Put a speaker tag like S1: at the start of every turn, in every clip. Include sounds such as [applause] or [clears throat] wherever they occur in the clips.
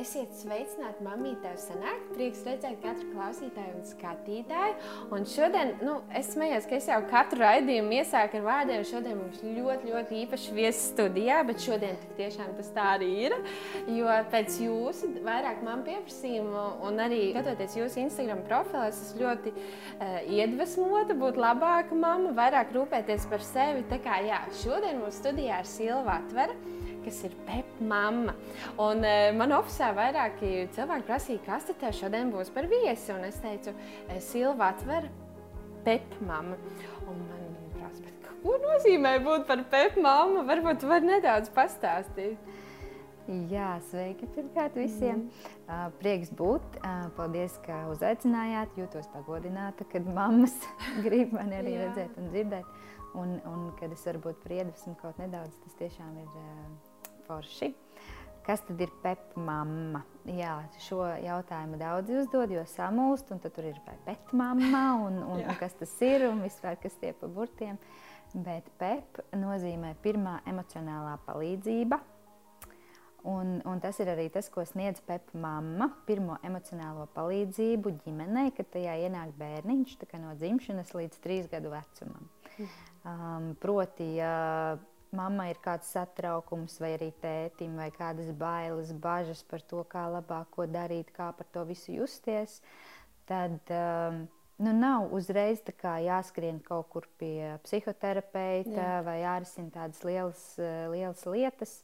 S1: Esiet sveicināti, mamīte, tev sanāk. Prieks redzēt katru klausītāju un skatītāju. Un šodien, nu, es smējos, ka es jau katru raidījumu iesāku ar vārdiem. Šodien mums ļoti, ļoti īpaši viesis studijā, bet šodien tiešām tas tā arī ir. Jo pēc jūsu vairāk man pieprasījumu un arī skatoties jūsu Instagram profilā, es esmu ļoti uh, iedvesmota būt labāka mamma, vairāk rūpēties par sevi. Tā kā jā, šodien mums studijā ir Silva Atvera kas ir Pepa mamma. Un, uh, man oficiālā vairāki cilvēki prasīja, kas te tev šodien būs par viesi. Un es teicu, Silva atver Pepa mamma. Un man prasa, ko nozīmē būt par Pepa mammu? Varbūt tu vari nedaudz pastāstīt.
S2: Jā, sveiki pirmkārt visiem. Mm. Prieks būt. Paldies, ka uzaicinājāt. Jūtos pagodināta, kad mammas [laughs] grib mani arī redzēt un dzirdēt. Un, un kad es varu būt priedvesmu kaut nedaudz, tas tiešām ir forši. Kas tad ir pepa mamma? Jā, šo jautājumu daudzi uzdod, jo samulst, un tad tur ir pet mamma, un, un, un kas tas ir, un vispār kas tie pa burtiem. Bet pep nozīmē pirmā emocionālā palīdzība, Un, un tas ir arī tas, ko sniedz Pepa mamma. Pirmo emocionālo palīdzību ģimenei, kad tajā ienāk bērniņš no dzimšanas līdz trīs gadu vecumam. Mm. Um, proti, ja mamma ir kāds satraukums, vai arī tētim, vai kādas bailes, bažas par to, kā labāk ko darīt, kā par to visu justies, tad um, nu, nav uzreiz jāskrien kaut kur pie psihoterapeita Jā. vai jārisina tādas lielas, lielas lietas.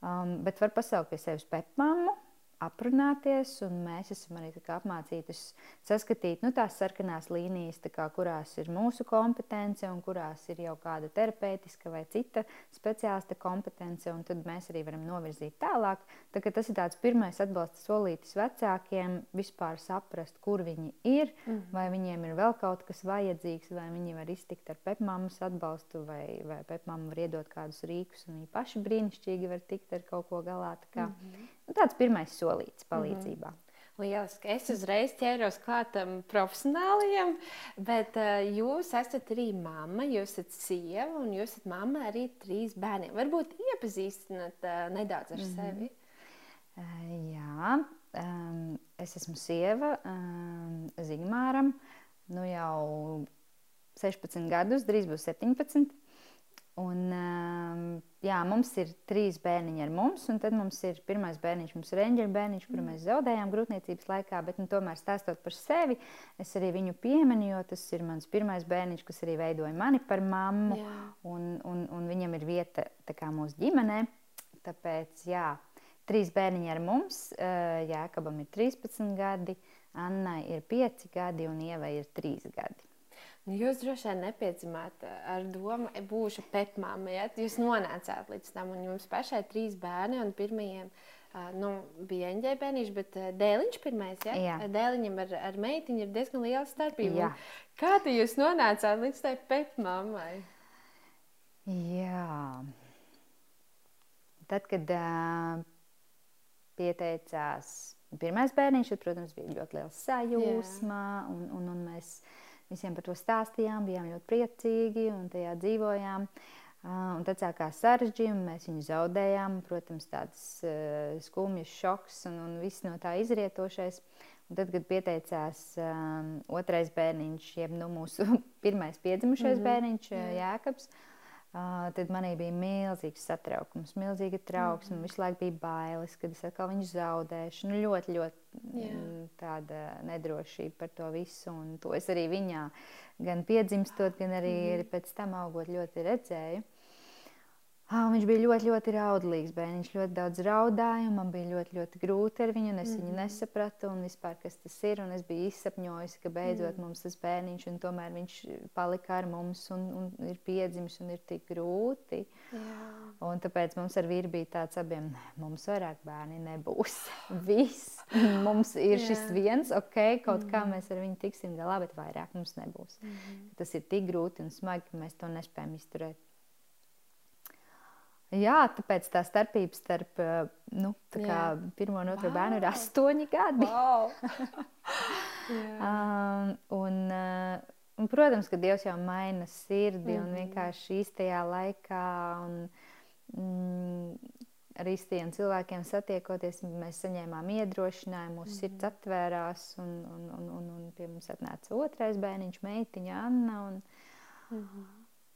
S2: Um, bet var pasaukt pie sevis pepmāmu, aprunāties, un mēs esam arī apmācīti saskatīt nu, tās sarkanās līnijas, kā, kurās ir mūsu kompetence un kurās ir jau kāda terapeitiska vai cita speciālista kompetence, un tad mēs arī varam novirzīt tālāk. Tā, tas ir tāds pirmais atbalsta solītis vecākiem vispār saprast, kur viņi ir, mm -hmm. vai viņiem ir vēl kaut kas vajadzīgs, vai viņi var iztikt ar pepmāmas atbalstu, vai, vai pepmāma var iedot kādus rīkus, un viņi paši brīnišķīgi var tikt ar kaut ko galā. Tā mm -hmm. Nu, tāds pirmais solīts palīdzībā. Mm -hmm.
S1: Lieliski. Es uzreiz ķēros klātam profesionāliem, bet uh, jūs esat arī mamma, jūs esat sieva un jūs esat mamma arī trīs bērniem. Varbūt iepazīstināt uh, nedaudz ar mm -hmm. sevi.
S2: Uh, jā, um, es esmu sieva um, Zigmāram, nu jau 16 gadus, drīz būs 17. Un, um, jā, mums ir trīs bērniņi ar mums, un tad mums ir pirmais bērniņš, mums ir eņģeļa bērniņš, kuru mēs zaudējām grūtniecības laikā. Bet, nu, tomēr stāstot par sevi, es arī viņu pieminu, jo tas ir mans pirmais bērniņš, kas arī veidoja mani par mammu. Jā. Un, un, un viņam ir vieta mūsu ģimenē. Tāpēc, jā, trīs bērniņi ar mums. Jēkabam ir 13 gadi, Annai ir 5 gadi un Ievai ir 3 gadi.
S1: Jūs droši vien nepiedzimāt eh, ar domu, ka būšu pētmāma. Ja? Jūs nonācāt līdz tam, un jums pašai trīs bērni, un pirmajiem uh, nu, bija eņģeļa bērniņš, bet uh, dēliņš pirmais. Ja? Jā. Dēliņam ar, ar meitiņu ir diezgan liela starpība. Jā. Kā jūs nonācāt līdz tai pētmāmai?
S2: Jā. Tad, kad uh, pieteicās pirmais bērniņš, tad, protams, bija ļoti liels sajūsma, un, un, un mēs visiem par to stāstījām, bijām ļoti priecīgi un tajā dzīvojām. Un tad sākās sarežģījumi, mēs viņu zaudējām. Protams, tāds uh, skumjš šoks un, un viss no tā izrietošais. Un tad, kad pieteicās um, otrais bērniņš, jeb nu, mūsu [laughs] pirmais piedzimušais mm -hmm. bērniņš, Jēkabs, uh, Uh, tad manī bija milzīgs satraukums, milzīga trauksme. Mm. Visu laiku bija bailes, kad es atkal viņu zaudēšu. Nu, ļoti, ļoti yeah. tāda nedrošība par to visu. Un to es arī viņā gan piedzimstot, gan arī mm pēc tam augot ļoti redzēju. Viņš bija ļoti, ļoti raudlīgs bērns. Viņš ļoti daudz raudāja, man bija ļoti, ļoti grūti ar viņu. Es mm. viņu nesapratu, un vispār, kas tas ir. Es biju izsapņojusi, ka beidzot mm. mums tas bērniņš, un tomēr viņš palika ar mums, un, un ir piedzimis, un ir tik grūti. Tāpēc mums ar vīru bija tāds abiem, mums vairāk bērni nebūs. [laughs] Viss. Mums ir Jā. šis viens, ok, kaut mm. kā mēs ar viņu tiksim galā, bet vairāk mums nebūs. Mm. Tas ir tik grūti un smagi, ka mēs to nespējam izturēt. Jā, tāpēc tā starpība starp eh, nu, pirmo un otro wow. bērnu ir astoņi gadi. Wow. um, [laughs] un, uh, un, protams, ka Dievs jau maina sirdi mm un mhm. vienkārši īstajā laikā. Un, mm, ar īstiem cilvēkiem satiekoties, mēs saņēmām iedrošinājumu, mūsu mm sirds atvērās, un, un, un, un, un pie mums atnāca otrais bērniņš, meitiņa Anna. Un, mm.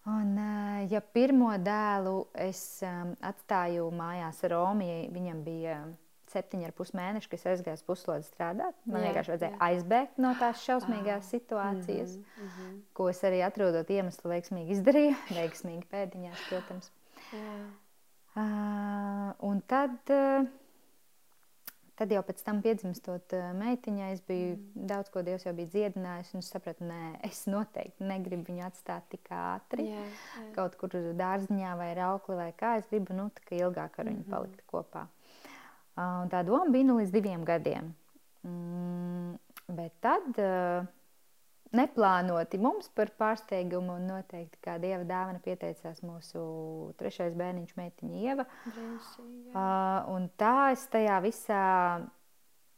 S2: Un, eh, ja pirmo dēlu es um, atstāju mājās ar Romiju, viņam bija septiņi ar pus mēneši, kad es aizgāju uz puslodi strādāt. Man jā, vienkārši vajadzēja jā. aizbēgt no tās šausmīgās ah. situācijas, mm -hmm. ko es arī atrodot iemeslu veiksmīgi izdarīju. [laughs] veiksmīgi pēdiņās, protams. Jā. Uh, un tad, uh, tad jau pēc tam piedzimstot uh, meitiņai, es biju mm. daudz ko Dievs jau bija dziedinājis, un es sapratu, nē, es noteikti negribu viņu atstāt tik ātri. Jā, jā. Kaut kur dārziņā vai raukli vai kā, es gribu, nu, tā kā ilgāk ar viņu mm -hmm. palikt kopā. Uh, tā doma bija nu līdz diviem gadiem. Mm, bet tad uh, neplānoti mums par pārsteigumu un noteikti kā dieva dāvana pieteicās mūsu trešais bērniņš, meitiņa Ieva. Uh, un tā es tajā visā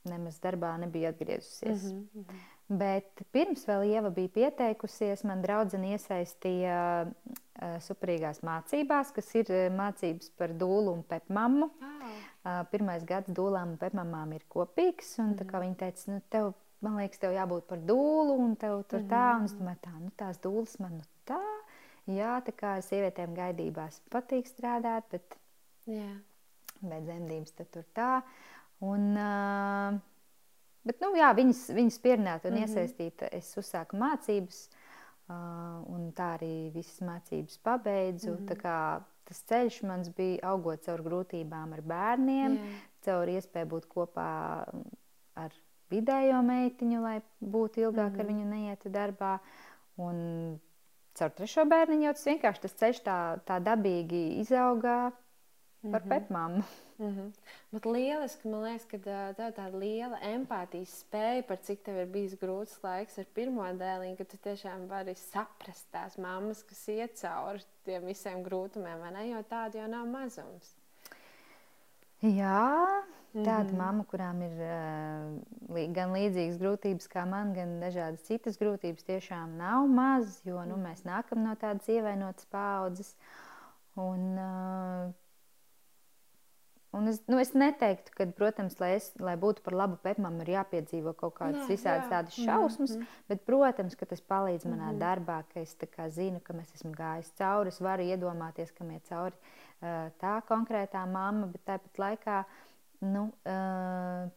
S2: nemaz darbā nebiju atgriezusies. Mm -hmm, mm -hmm. Bet pirms vēl Ieva bija pieteikusies, man draudzene iesaistīja uh, superīgās mācībās, kas ir mācības par dūlu un pepmammu. Uh, pirmais gads dūlām un pepmamām ir kopīgs, un mm tā kā viņa teica, nu tev man liekas, tev jābūt par dūlu, un tev tur tā, un es mhm. domāju, tā, nu tās dūles man nu tā, jā, tā kā sievietēm gaidībās patīk strādāt, bet, jā. bet dzemdības tad tur tā, un, uh, bet, nu jā, viņas, viņas pierunāt un mm -hmm. iesaistīt, es uzsāku mācības, uh, un tā arī visas mācības pabeidzu, mm -hmm. tā kā tas ceļš mans bija augot caur grūtībām ar bērniem, jā. caur iespēju būt kopā ar vidējo meitiņu, lai būtu ilgāk mm ar mhm. viņu neietu darbā. Un caur trešo bērniņu jau tas vienkārši tas ceļš tā, tā dabīgi izaugā par mm -hmm. pētmāmu.
S1: Mm -hmm. Bet lieliski, man liekas, ka tev ir tāda liela empātijas spēja par cik tev ir bijis grūts laiks ar pirmo dēliņu, ka tu tiešām vari saprast tās mammas, kas iet cauri tiem visiem grūtumiem, vai ne? Jo tāda jau nav mazums.
S2: Jā, Tāda -hmm. mamma, kurām ir uh, gan līdzīgas grūtības kā man, gan dažādas citas grūtības, tiešām nav maz, jo nu, mēs nākam no tādas ievainotas paudzes. Un, uh, un es, nu, es neteiktu, ka, protams, lai, es, lai būtu par labu pētmam, ir jāpiedzīvo kaut kādas visādas tādas šausmas, mm -hmm. bet, protams, ka tas palīdz manā mm -hmm. darbā, ka es zinu, ka es esmu gājis cauri, es varu iedomāties, kam iet cauri uh, tā konkrētā mamma, bet tāpat laikā uh, nu, uh,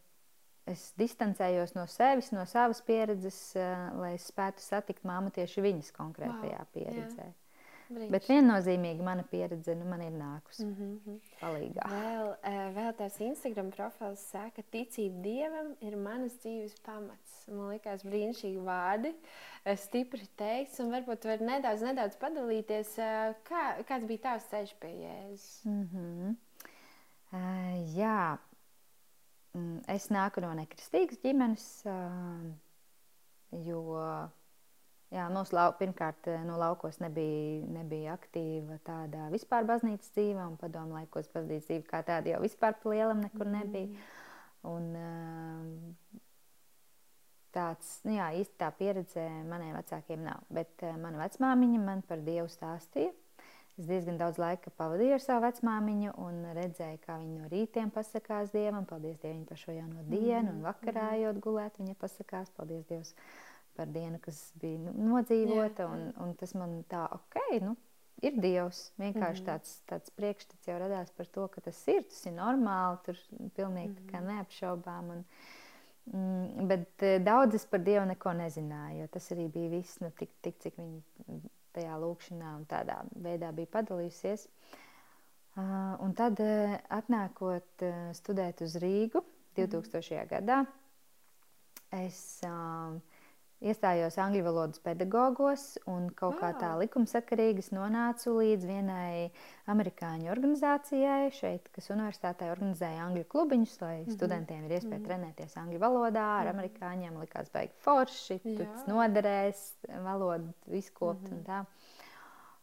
S2: es distancējos no sevis, no savas pieredzes, uh, lai es spētu satikt māmu tieši viņas konkrētajā wow, pieredzē. Jā. Brīnišķi. Bet viennozīmīgi mana pieredze nu, man ir nākusi mm -hmm. palīdzīgā.
S1: Vēl, vēl tās Instagram profils saka, ticība dievam ir manas dzīves pamats. Man liekas, brīnišķīgi vārdi, stipri teikts, un varbūt var nedaudz, nedaudz padalīties, kā, kāds bija tavs ceļš pie Jēzus.
S2: Mm -hmm. uh, jā, es nāku no nekristīgas ģimenes, jo jā, mūsu lau, pirmkārt no laukos nebija, nebija aktīva tāda vispār baznīcas dzīve, un padomu laikos baznīcas dzīve kā tāda jau vispār plielam nekur nebija. Un, tāds, nu jā, īsti tā pieredze maniem vecākiem nav, bet mana vecmāmiņa man par Dievu stāstīja. Es diezgan daudz laika pavadīju ar savu vecmāmiņu un redzēju, kā viņa no rītiem pasakās Dievam, paldies Dievam par šo jauno dienu, un mm, vakarā mm. ejot gulēt, viņa pasakās, paldies Dievam par dienu, kas bija nu, nodzīvota. Un, un tas man tā, ok, nu, ir Dievs. Vienkārši mm. tāds, tāds priekšstats jau radās par to, ka tas ir, tas ir normāli, tur pilnīgi mm. neapšaubām. Un, mm, bet eh, daudzas par Dievu neko nezināja, jo tas arī bija viss, nu, tik, tik cik viņi tajā lūkšanā un tādā veidā bija padalījusies. Un tad, atnākot studēt uz Rīgu 2000. gadā, es iestājos angļu valodas pedagogos un kaut kā tā likumsakarīgi nonācu līdz vienai amerikāņu organizācijai šeit, kas universitātē organizēja angļu klubiņus, lai mm -hmm. studentiem ir iespēja mm -hmm. trenēties angļu valodā. Ar mm -hmm. amerikāņiem likās baigi forši, tas noderēs, valodu izkopt mm -hmm. un tā.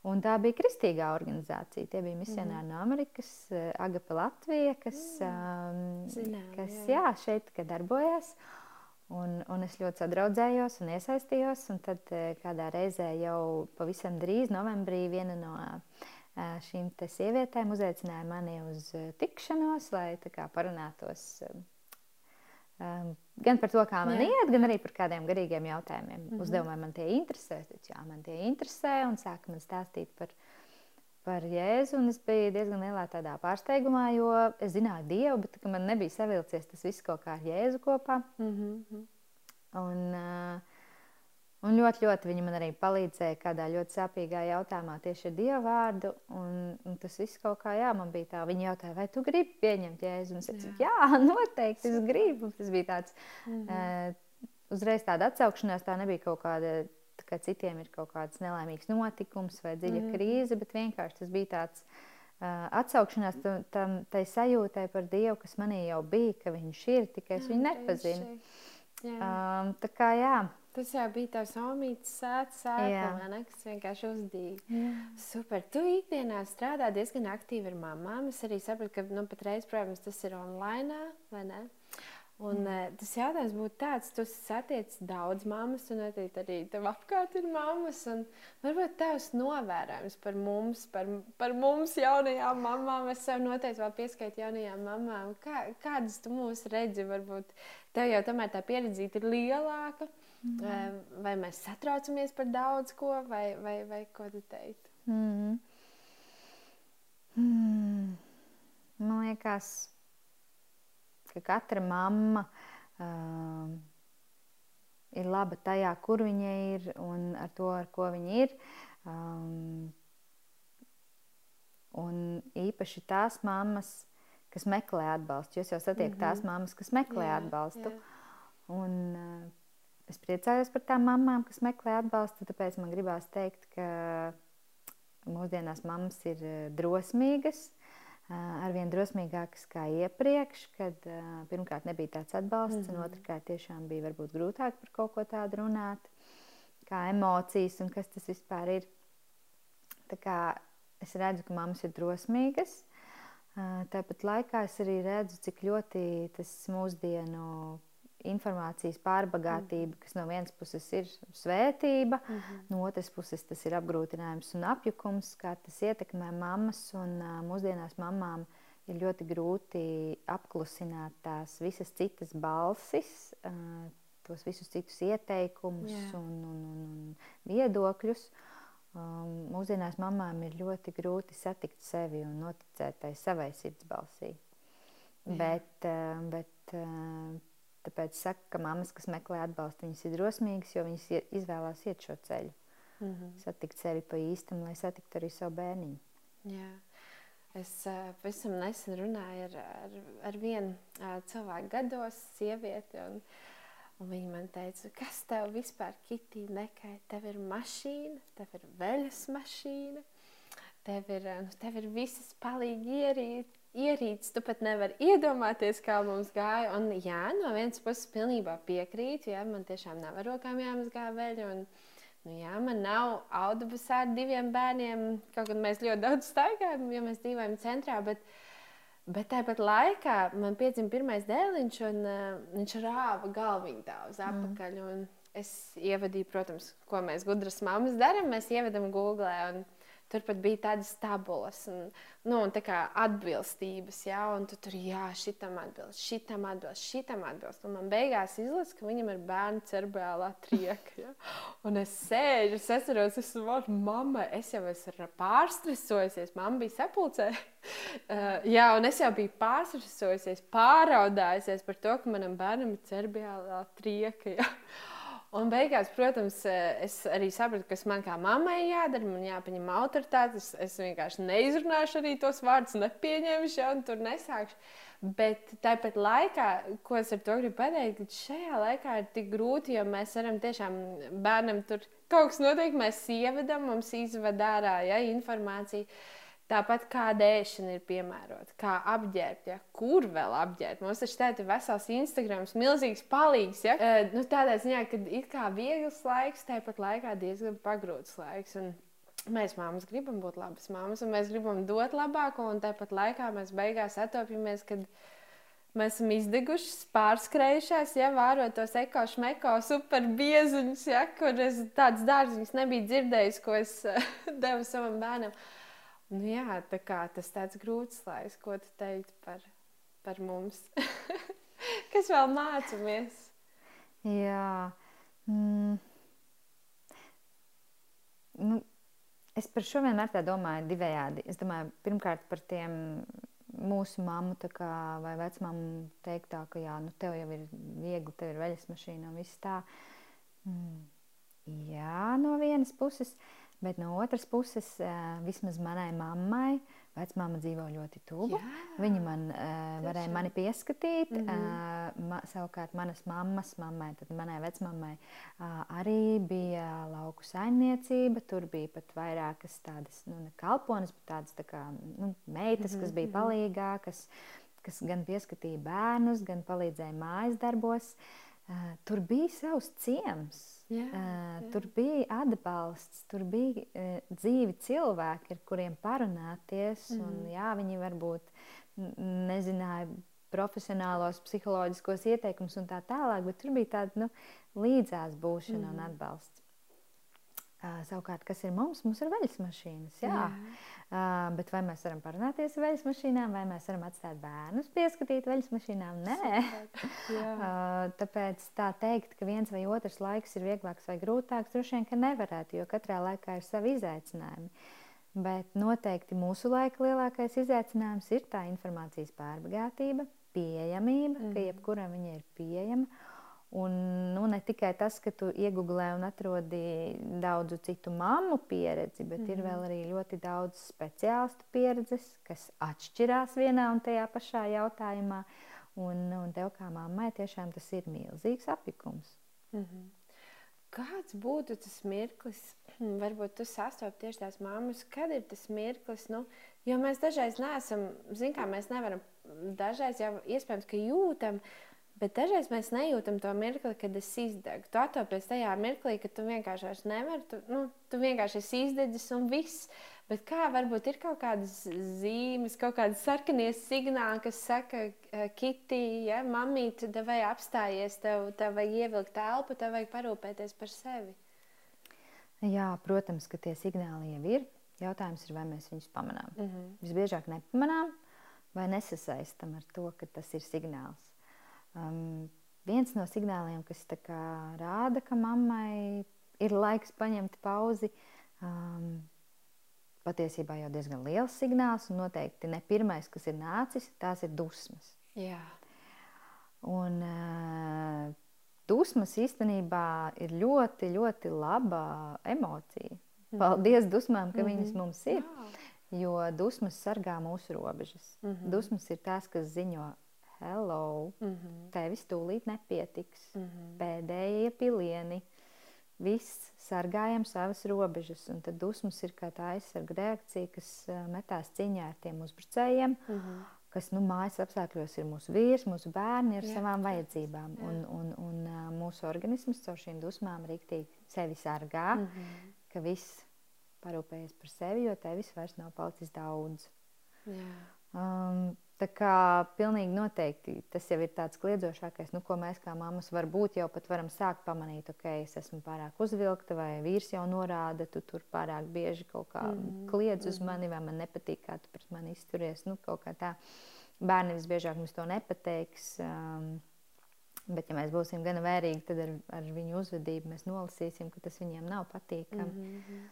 S2: Un tā bija kristīgā organizācija. Tie bija misionāri mm. no Amerikas, Agape Latvija, kas, mm. um, Zinām, kas jā. Jā, šeit darbojās. Uh, Un, un es ļoti sadraudzējos un iesaistījos. Un tad eh, kādā reizē jau pavisam drīz, novembrī, viena no šīm sievietēm uzaicināja mani uz tikšanos, lai kā, parunātos gan par to, kā man jā. iet, gan arī par kādiem garīgiem jautājumiem. Mm -hmm. Uzdevumā man tie interesē, taču jā, man tie interesē un sāka man stāstīt par, par Jēzu. Es biju diezgan lielā tādā pārsteigumā, jo es zināju Dievu, bet man nebija savilcies tas viss kaut kā ar Jēzu kopā. Mm -hmm. Un, uh, Un ļoti, ļoti viņi man arī palīdzēja kādā ļoti sāpīgā jautājumā tieši ar dievu vārdu. Un, un tas viss kaut kā, jā, man bija tā. Viņi jautāja, vai tu gribi pieņemt jēzu? Un es teicu, jā, jā [laughs] noteikti es gribu. Tas bija tāds mm -hmm. uh, uzreiz tāda atsaukšanās, tā nebija kaut kāda. Kā citiem ir kaut kāds nelaimīgs notikums vai dziļa mm. krīze, bet vienkārši tas bija tāds uh, atsaukšanās tam, tam tai sajūtai par Dievu, kas manī jau bija, ka Viņš ir, tikai es viņu nepazinu. Um, tā kā jā,
S1: Tas jau bija tavs omīts sēts sēkla, kas vienkārši uzdīja. Super. Tu ikdienā strādā diezgan aktīvi ar mamām. Es arī sapratu, ka, nu, patreiz, protams, tas ir online, vai ne? Un, mm. Tas jautājums būtu tāds, tu satiec daudz mammas, un arī, arī tev apkārt ir mammas. Varbūt tavs novērojums par mums, par, par mums jaunajām mamām. Es sev noteikti vēl pieskaitu jaunajām mamām. Kā, kādas tu mūs redzi? Varbūt tev jau tomēr tā pieredze ir lielāka. Mm. Mm. Vai mēs satraucamies par daudz ko, vai, vai, vai ko tu teiktu? Mm.
S2: Mm. Man liekas, ka katra mamma uh, ir laba tajā, kur viņa ir un ar to, ar ko viņa ir. Um, un īpaši tās mammas, kas meklē atbalstu. Jūs jau satiekat mm -hmm. tās mammas, kas meklē jā, atbalstu. Jā. Un, uh, Es priecājos par tām mamām, kas meklē atbalstu, tāpēc man gribās teikt, ka mūsdienās mammas ir eh, drosmīgas, arvien drosmīgākas kā iepriekš, kad pirmkārt nebija tāds atbalsts, mm -hmm. un mhm. otrkārt tiešām bija varbūt grūtāk par kaut ko tādu runāt, kā emocijas un kas tas vispār ir. Tā kā es redzu, ka mammas ir drosmīgas. Tāpat laikā es arī redzu, cik ļoti tas mūsdienu informācijas pārbagātība, mm. kas no vienas puses ir svētība, mm -hmm. no otras puses tas ir apgrūtinājums un apjukums, kā tas ietekmē mammas. Un, uh, mūsdienās mamām ir ļoti grūti apklusināt tās visas citas balsis, uh, tos visus citus ieteikumus yeah. un, un, un, un viedokļus. Um, mūsdienās mamām ir ļoti grūti satikt sevi un noticēt tai savai sirdsbalsī. Bet, bet Tāpēc saka, ka mammas, kas meklē atbalstu, viņas ir drosmīgas, jo viņas izvēlās iet šo ceļu. Mm -hmm. Satikt sevi pa īstam, lai satiktu arī savu bērniņu.
S1: Jā. Es uh, pavisam nesen runāju ar, ar, ar vienu uh, cilvēku gados, sievieti. Un, un viņa man teica, kas tev vispār kitī nekait? Tev ir mašīna, tev ir veļas mašīna, tev ir, nu, tev ir visas palīgi ierīt, ierīces, tu pat nevari iedomāties, kā mums gāja. Un, jā, no vienas puses, pilnībā piekrītu, ja man tiešām nav ar rokām jāmazgā veļa. Un, nu, jā, man nav autobusā ar diviem bērniem, kaut gan mēs ļoti daudz staigājam, jo mēs dzīvojam centrā. Bet, bet tāpat laikā man piedzima pirmais dēliņš, un uh, viņš rāva galviņu tā uz mm. apakaļ. Mm. Es ievadīju, protams, ko mēs gudras mammas darām. Mēs ievedam Google. Un, Tur pat bija tādas tabulas, un, nu, un tā kā atbilstības, ja, un tu tur, jā, šitam atbilst, šitam atbilst, šitam atbilst. Un man beigās izlasa, ka viņam ir bērnu cerebrālā trieka. Ja. Un es sēžu, es atceros, es saprotu, mamma, es jau esmu pārstresojusies, mamma bija sapulcē. uh, [laughs] jā, un es jau biju pārstresojusies, pāraudājusies par to, ka manam bērnam ir cerebrālā trieka. Ja. Un beigās, protams, eh, es arī sapratu, kas man kā mammai jādara. Man jāpaņem autoritāte. Es, es vienkārši neizrunāšu arī tos vārdus, nepieņemšu, jau tur nesākšu. Bet tāpat laikā, ko es ar to gribu pateikt, ka šajā laikā ir tik grūti, jo mēs varam tiešām bērnam tur kaut kas notiek, mēs ievedam, mums izvada ārā ja, informāciju. Tāpat kā dēšana ir piemērota, kā apģērbt, ja? kur vēl apģērbt. Mums taču tā ir vesels Instagram, milzīgs palīgs. Ja? Uh, nu, tādā ziņā, ka ir kā viegls laiks, tāpat laikā diezgan pagrūts laiks. Un mēs māmas gribam būt labas māmas, un mēs gribam dot labāko, un tāpat laikā mēs beigās atopjamies, kad mēs esam izdeguši, pārskrējušās, ja vērojot tos ekošu, meko super biezuņus, ja, kur es tādas dārziņas nebiju dzirdējis, ko es [laughs] devu savam bērnam. Nu, jā, tā kā tas tāds grūts laiks, ko tu teikt par, par mums, [laughs] kas vēl mācāmies.
S2: Jā, mm. nu, es par šo vienmēr tā domāju divējādi. Es domāju, pirmkārt par tiem mūsu mammu kā, vai vecmāmu teiktā, ka jā, nu, tev jau ir viegli, tev ir veļas mašīna un viss tā. Mm. Jā, no vienas puses. Uh, Bet no otras puses, vismaz manai mammai, vecmāma dzīvo ļoti tuvu. Viņa man uh, varēja mani pieskatīt. Mm -hmm. uh, savukārt manas mammas, mammai, tad manai vecmammai uh, arī bija lauku saimniecība. Tur bija pat vairākas tādas, nu, ne kalpones, bet tādas tā kā nu, meitas, mm -hmm. kas bija mhm. palīgā, kas, kas gan pieskatīja bērnus, gan palīdzēja mājas darbos. Uh, tur bija savs ciems. Jā, jā. Tur bija atbalsts, tur bija uh, dzīvi cilvēki, ar kuriem parunāties. Mm. Un, jā, viņi varbūt nezināja profesionālos, psiholoģiskos ieteikumus un tā tālāk, bet tur bija tāda nu, līdzās būšana mm. un atbalsts. Savukārt, kas ir mums? Mums ir veļas mašīnas. Jā. Jā. Uh, bet vai mēs varam parunāties ar veļas mašīnām, vai mēs varam atstāt bērnus pieskatīt veļas mašīnām? Nē. uh, [laughs] tāpēc tā teikt, ka viens vai otrs laiks ir vieglāks vai grūtāks, droši vien, ka nevarētu, jo katrā laikā ir savi izaicinājumi. Bet noteikti mūsu laika lielākais izaicinājums ir tā informācijas pārbagātība, pieejamība, mm. ka mhm. jebkuram viņa ir pieejama Un, nu, ne tikai tas, ka tu iegūlē un atrodi daudzu citu mammu pieredzi, bet mm -hmm. ir mhm. vēl arī ļoti daudz speciālistu pieredzes, kas atšķirās vienā un tajā pašā jautājumā. Un, un tev kā mammai tiešām tas ir milzīgs apjukums.
S1: Mm -hmm. Kāds būtu tas mirklis, [clears throat] varbūt tu sastopi tieši tās mammas, kad ir tas mirklis, nu, jo mēs dažreiz neesam, zin kā mēs nevaram, dažreiz jau iespējams, ka jūtam, uh, Bet dažreiz mēs nejūtam to mirkli, kad es izdegu. Tu atopies tajā mirklī, ka tu vienkārši nevari. Tu, nu, tu vienkārši esi izdedzis un viss. Bet kā varbūt ir kaut kādas zīmes, kaut kādas sarkanies signāli, kas saka, Kitī, ja, mamīte, tev vajag apstājies, tev, tev vajag ievilkt telpu, tev vajag parūpēties par sevi.
S2: Jā, protams, ka tie signāli jau ir. Jautājums ir, vai mēs viņus pamanām. Mm -hmm. Visbiežāk nepamanām vai nesasaistam ar to, ka tas ir signāls. Um, viens no signāliem, kas rāda, ka mammai ir laiks paņemt pauzi, um, patiesībā jau diezgan liels signāls, un noteikti ne pirmais, kas ir nācis, tās ir dusmas.
S1: Jā.
S2: Un, uh, dusmas īstenībā ir ļoti, ļoti laba emocija. Mhm. Paldies dusmām, ka mm -hmm. viņas mums ir. Jā. Jo dusmas sargā mūsu robežas. Mm -hmm. Dusmas ir tās, kas ziņo, hello, mm -hmm. tevis tūlīt nepietiks, mm -hmm. pēdējie pilieni. Viss sargājam savas robežas, un tad dusmas ir kā tā aizsarga reakcija, kas uh, metās cīņā ar tiem uzbrucējiem, mm -hmm. kas nu, mājas apstākļos ir mūsu vīrs, mūsu bērni ar jā, savām vajadzībām. Jā. Un, un, un uh, mūsu organisms caur šīm dusmām rīktīgi sevi sargā, mm -hmm. ka viss parūpējies par sevi, jo tevis vairs nav palicis daudz. Jā. Um, Tā kā pilnīgi noteikti tas jau ir tāds kliedzošākais, nu, ko mēs kā mammas varbūt jau pat varam sākt pamanīt. Ok, es esmu pārāk uzvilkta, vai vīrs jau norāda, tu tur pārāk bieži kaut kā mm -hmm. kliedz uz mm -hmm. mani, vai man nepatīk, kā tu pret mani izturies. Nu, kaut kā tā. Bērni visbiežāk mums to nepateiks. Um, Bet, ja mēs būsim gana vērīgi, tad ar, ar viņu uzvedību mēs nolasīsim, ka tas viņiem nav patīkami. Mm -hmm.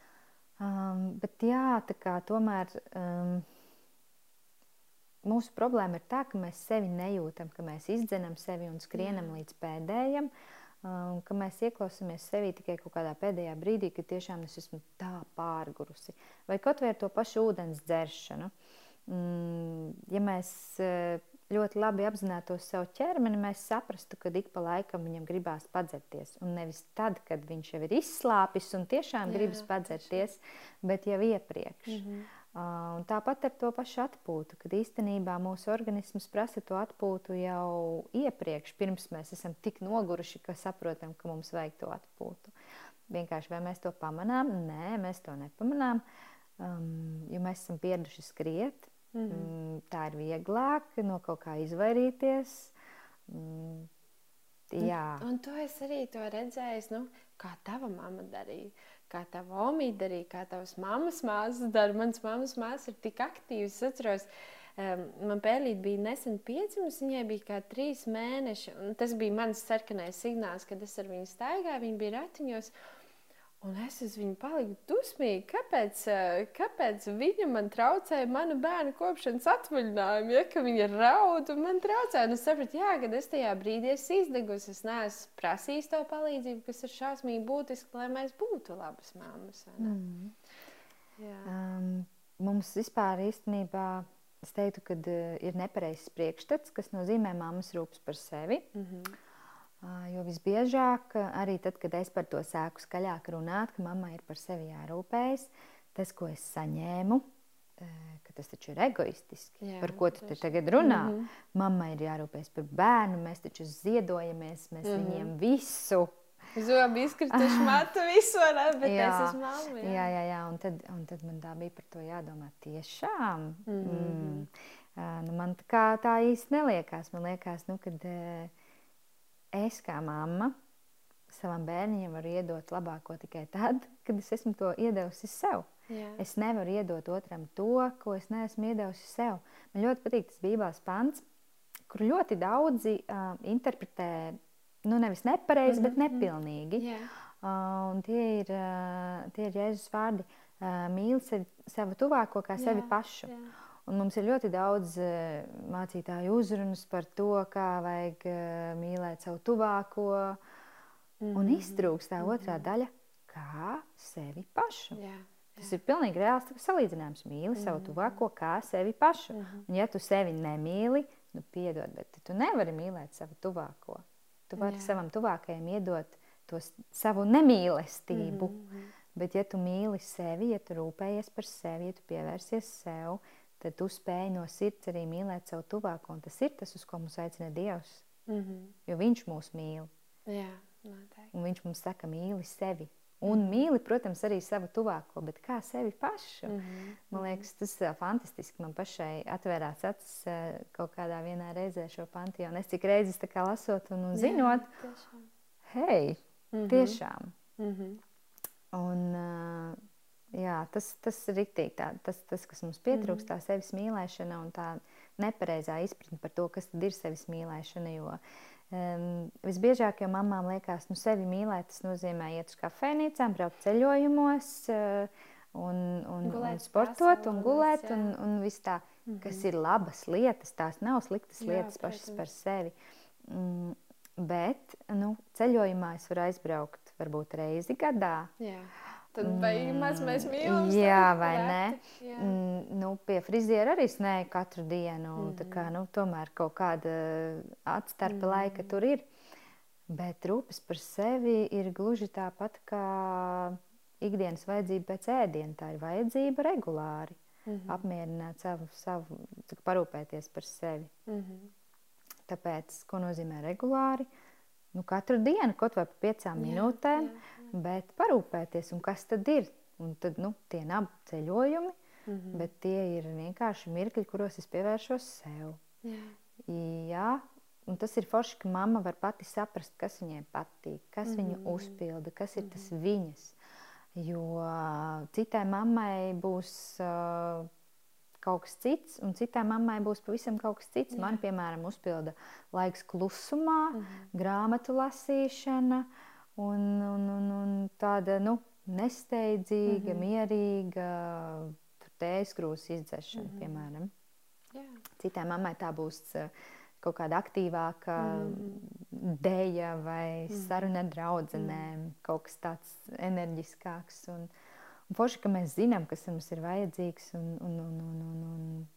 S2: um, bet jā, tā kā tomēr. Um, mūsu problēma ir tā, ka mēs sevi nejūtam, ka mēs izdzenam sevi un skrienam Jā. līdz pēdējiem. Um, ka mēs ieklausāmies sevī tikai kaut kādā pēdējā brīdī, kad tiešām es esmu tā pārgurusi. Vai kaut vai ar to pašu ūdens dzeršanu. Mm, ja mēs uh, ļoti labi apzinātos savu ķermeni, mēs saprastu, ka ik pa laikam viņam gribās padzerties. Un nevis tad, kad viņš jau ir izslāpis un tiešām Jā, gribas padzerties, bet jau iepriekš. Mm -hmm. Uh, tāpat ar to pašu atpūtu, kad īstenībā mūsu organisms prasa to atpūtu jau iepriekš, pirms mēs esam tik noguruši, ka saprotam, ka mums vajag to atpūtu. Vienkārši vai mēs to pamanām? Nē, mēs to nepamanām, um, jo mēs esam pieraduši skriet. Mm -hmm. Tā ir vieglāk no kaut kā izvairīties. Um, Jā.
S1: Un, un to es arī to redzēju, nu, kā tava mamma darīja. Kā tā omīte darīja, kā tavas mammas māsas dara. Manas mammas māsas ir tik aktīvas. Es atceros, um, man pēlīt bija nesen piedzimis, viņai bija kā trīs mēneši. Tas bija mans sarkanais signāls, kad es ar viņu staigāju. Viņa bija ratiņos. Un es uz viņu paliku dusmīga. Kāpēc, kāpēc viņa man traucēja manu bērnu kopšanas atvaļinājumu? Ja, ka viņa raud un man traucēja. Un es sapratu, jā, kad es tajā brīdī esmu izdegusi, es neesmu prasījis to palīdzību, kas ir šausmīgi būtiski, lai mēs būtu labas mammas. Mm.
S2: Jā. Um, mums vispār īstenībā. Es teiktu, ka uh, ir nepareizs priekšstats, kas nozīmē mammas rūpes par sevi. Mm -hmm. Jo visbiežāk, arī tad, kad es par to sāku skaļāk runāt, ka mammai ir par sevi jārūpējas, tas, ko es saņēmu, ka tas taču ir egoistiski. Jā, par ko tu te tagad runā? Mm -hmm. Mammai ir jārūpējas par bērnu, mēs taču ziedojamies, mēs mm -hmm. viņiem visu.
S1: Zobi izkrituši [laughs] matu visu, ne? bet jā, es esmu mamma.
S2: Jā, jā, jā, jā. Un, tad, un tad man tā bija par to jādomā tiešām. Mm -hmm. mm. Nu, man tā, tā īsti neliekās. Man liekas, nu, kad... Uh, es kā mamma savam bērnam varu iedot labāko tikai tad, kad es esmu to iedevusi sev. Jā. Es nevaru iedot otram to, ko es neesmu iedevusi sev. Man ļoti patīk tas Bībeles pants, kur ļoti daudzi uh, interpretē nu, nevis nepareizi, mm -hmm. bet mhm. nepilnīgi. Yeah. Uh, tie, ir, uh, tie ir Jēzus vārdi. Uh, mīli sevi, savu tuvāko kā sevi yeah. pašu. Yeah. Un mums ir ļoti daudz uh, mācītāju uzrunas par to, kā vajag uh, mīlēt savu tuvāko. Mm -hmm. Un mhm. iztrūkst tā otrā mm -hmm. daļa, kā sevi pašu. Jā, jā. Tas ir pilnīgi reāls salīdzinājums. Mīli mm -hmm. savu mhm. tuvāko kā sevi pašu. Mm -hmm. Un, ja tu sevi nemīli, nu, piedod, bet tu nevari mīlēt savu tuvāko. Tu vari jā. savam tuvākajam iedot to savu nemīlestību. Mm -hmm. Bet, ja tu mīli sevi, ja tu rūpējies par sevi, ja tu pievērsies sev, tad tu spēj no sirds arī mīlēt savu tuvāko. Un tas ir tas, uz ko mums aicina Dievs. Mm -hmm. Jo Viņš mūs mīl.
S1: Jā, noteikti.
S2: Un Viņš mums saka, mīli sevi. Un mm -hmm. mīli, protams, arī savu tuvāko, bet kā sevi pašu. Mm -hmm. Man liekas, tas ir fantastiski. Man pašai atvērās acis kaut kādā vienā reizē šo pantu, un es cik reizes tā kā lasot un, un zinot, Jā, tiešām. hei, mm -hmm. tiešām. Mm -hmm. Un, uh, Jā, tas, tas ir rīktīgi. Tā, tas, tas, kas mums pietrūkst, tā sevis mīlēšana un tā nepareizā izpratne par to, kas ir sevis mīlēšana. Jo um, visbiežāk jau mamām liekas, ka nu, sevi mīlēt, tas nozīmē iet uz kafejnīcām, braukt ceļojumos. Uh, un, un, gulēt un sportot, un gulēt, jā. un, un viss tā, mm -hmm. kas ir labas lietas, tās nav sliktas jā, lietas protams. pašas par sevi. Mm, bet nu, ceļojumā es varu aizbraukt varbūt reizi gadā. Jā.
S1: Tad beigās mēs mīlam.
S2: Jā, vai ne? Jā. Mm, nu, pie friziera arī snēju katru dienu. Mm. Kā, nu, tomēr kaut kāda atstarpe mm. laika tur ir. Bet rūpes par sevi ir gluži tāpat kā ikdienas vajadzība pēc ēdiena. Tā ir vajadzība regulāri. Mm -hmm. Apmierināt savu, savu parūpēties par sevi. Mm -hmm. Tāpēc, ko nozīmē regulāri? Nu, katru dienu, kaut vai pa piecām jā, minūtēm. Jā bet parūpēties, un kas tad ir. Un tad nu, tie nav ceļojumi, mm -hmm. bet tie ir vienkārši mirkļi, kuros es pievēršos sev. Jā. Jā, un tas ir forši, ka mamma var pati saprast, kas viņai patīk, kas mm -hmm. viņu uzpilda, kas ir mm -hmm. tas viņas. Jo citai mammai būs uh, kaut kas cits, un citai mammai būs pavisam kaut kas cits. Jā. Man, piemēram, uzpilda laiks klusumā, mm -hmm. grāmatu lasīšana. Uh, un, un, un, un tāda nu, nesteidzīga, mm -hmm. mierīga tējas krūzes izdzēšana, mm -hmm. piemēram. Yeah. Citai mammai tā būs uh, kaut kāda aktīvāka mm -hmm. dēļa vai mm -hmm. saruna ar draugiem, mm -hmm. kaut kas tāds enerģiskāks. Un, un forši, ka mēs zinām, kas mums ir vajadzīgs, un, un, un, un, un, un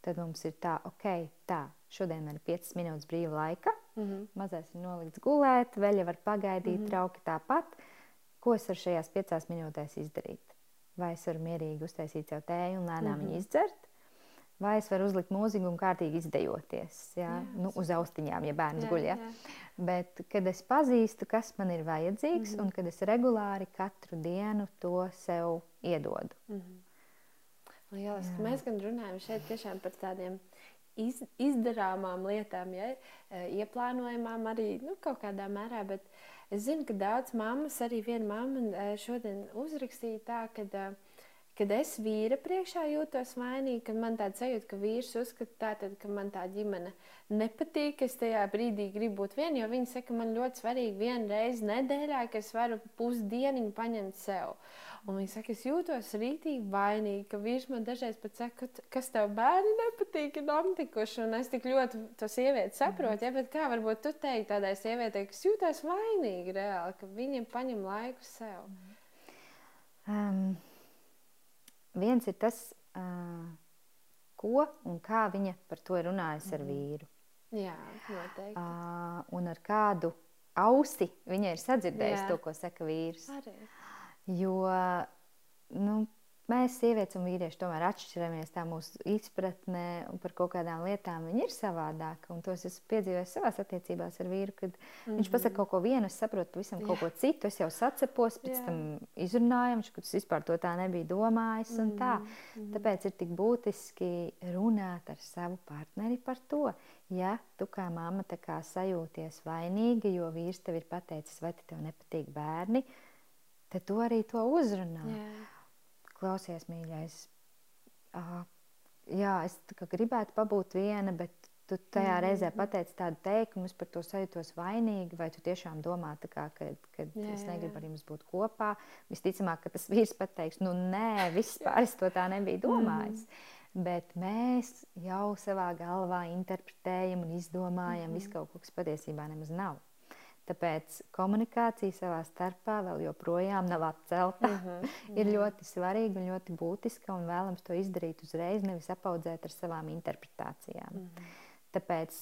S2: tad mums ir tā, ok, tā, šodien man ir 5 minūtes brīva laika. Mm -hmm. Mazais ir nolikts gulēt, veļa var pagaidīt, mm -hmm. trauki tāpat. Ko es varu šajās piecās minūtēs izdarīt? Vai es varu mierīgi uztaisīt sev tēju un lēnām mm -hmm. viņu izdzert? Vai es varu uzlikt mūziku un kārtīgi izdejoties? Jā? Jā, nu, uz austiņām, ja bērns jā, guļ. Ja? Jā. Bet, kad es pazīstu, kas man ir vajadzīgs, mm -hmm. un kad es regulāri katru dienu to sev iedodu. Mm -hmm.
S1: Lielas, mēs gan runājam šeit par tādiem iz, izdarāmām lietām, ja, ieplānojamām arī nu, kaut kādā mērā. Bet es zinu, ka daudz mammas, arī viena mamma šodien uzrakstīja tā, ka kad es vīra priekšā jūtos vainīgi, kad man tāds sajūta, ka vīrs uzskata, tātad, ka man tā ģimene nepatīk, es tajā brīdī gribu būt viena, jo viņi saka, man ļoti svarīgi vienu reizi nedēļā, ka es varu pusdieniņu paņemt sev. Un viņi saka, es jūtos rītīgi vainīgi, ka vīrs man dažreiz pat saka, kas tev bērni nepatīk, ir aptikuši, un es tik ļoti to sievieti saprotu, ja, bet kā varbūt tu teiktu tādai sievietei, kas jūtas vainīgi reāli, ka viņiem paņem laiku sev?
S2: Um viens ir tas, uh, ko un kā viņa par to ir runājusi ar mhm. vīru.
S1: Jā, noteikti. Uh,
S2: un ar kādu ausi viņa ir sadzirdējusi Jā. to, ko saka vīrs.
S1: Arī.
S2: Jo nu, mēs, sievietes un vīrieši, tomēr atšķiramies. Tā mūsu izpratne par kaut kādām lietām ir savādāka. Un tos es piedzīvoju savā attiecībās ar vīru, kad mm -hmm. viņš pasakā kaut ko vienu, es saprotu pavisam kaut ko citu. Es jau sacepos, pēc Jā. tam izrunājam, ka tas vispār to tā nebija domājis. Mm -hmm. Tāpēc ir tik būtiski runāt ar savu partneri par to. Ja tu kā mamma kā sajūties vainīga, jo vīrs tev ir pateicis, vai tev nepatīk bērni, tad tu arī to uzrunā.
S1: Jā
S2: klausies, mīļais. Uh, jā, es gribētu pabūt viena, bet tu tajā -hmm. reizē pateici tādu teikumu, es par to sajūtos vainīgi, vai tu tiešām domā, kā, ka, ka jā, es negribu ar jums būt kopā. Visticamāk, ka tas vīrs pateiks, nu nē, vispār es to tā nebiju domājis. Mm. Bet mēs jau savā galvā interpretējam un izdomājam mm -hmm. visu kaut ko, kas patiesībā nemaz nav. Tāpēc komunikācija savā starpā vēl joprojām nav atcelta. Mm -hmm, mm. ir ļoti svarīga un ļoti būtiska, un vēlams to izdarīt uzreiz, nevis apaudzēt ar savām interpretācijām. Mm -hmm. Tāpēc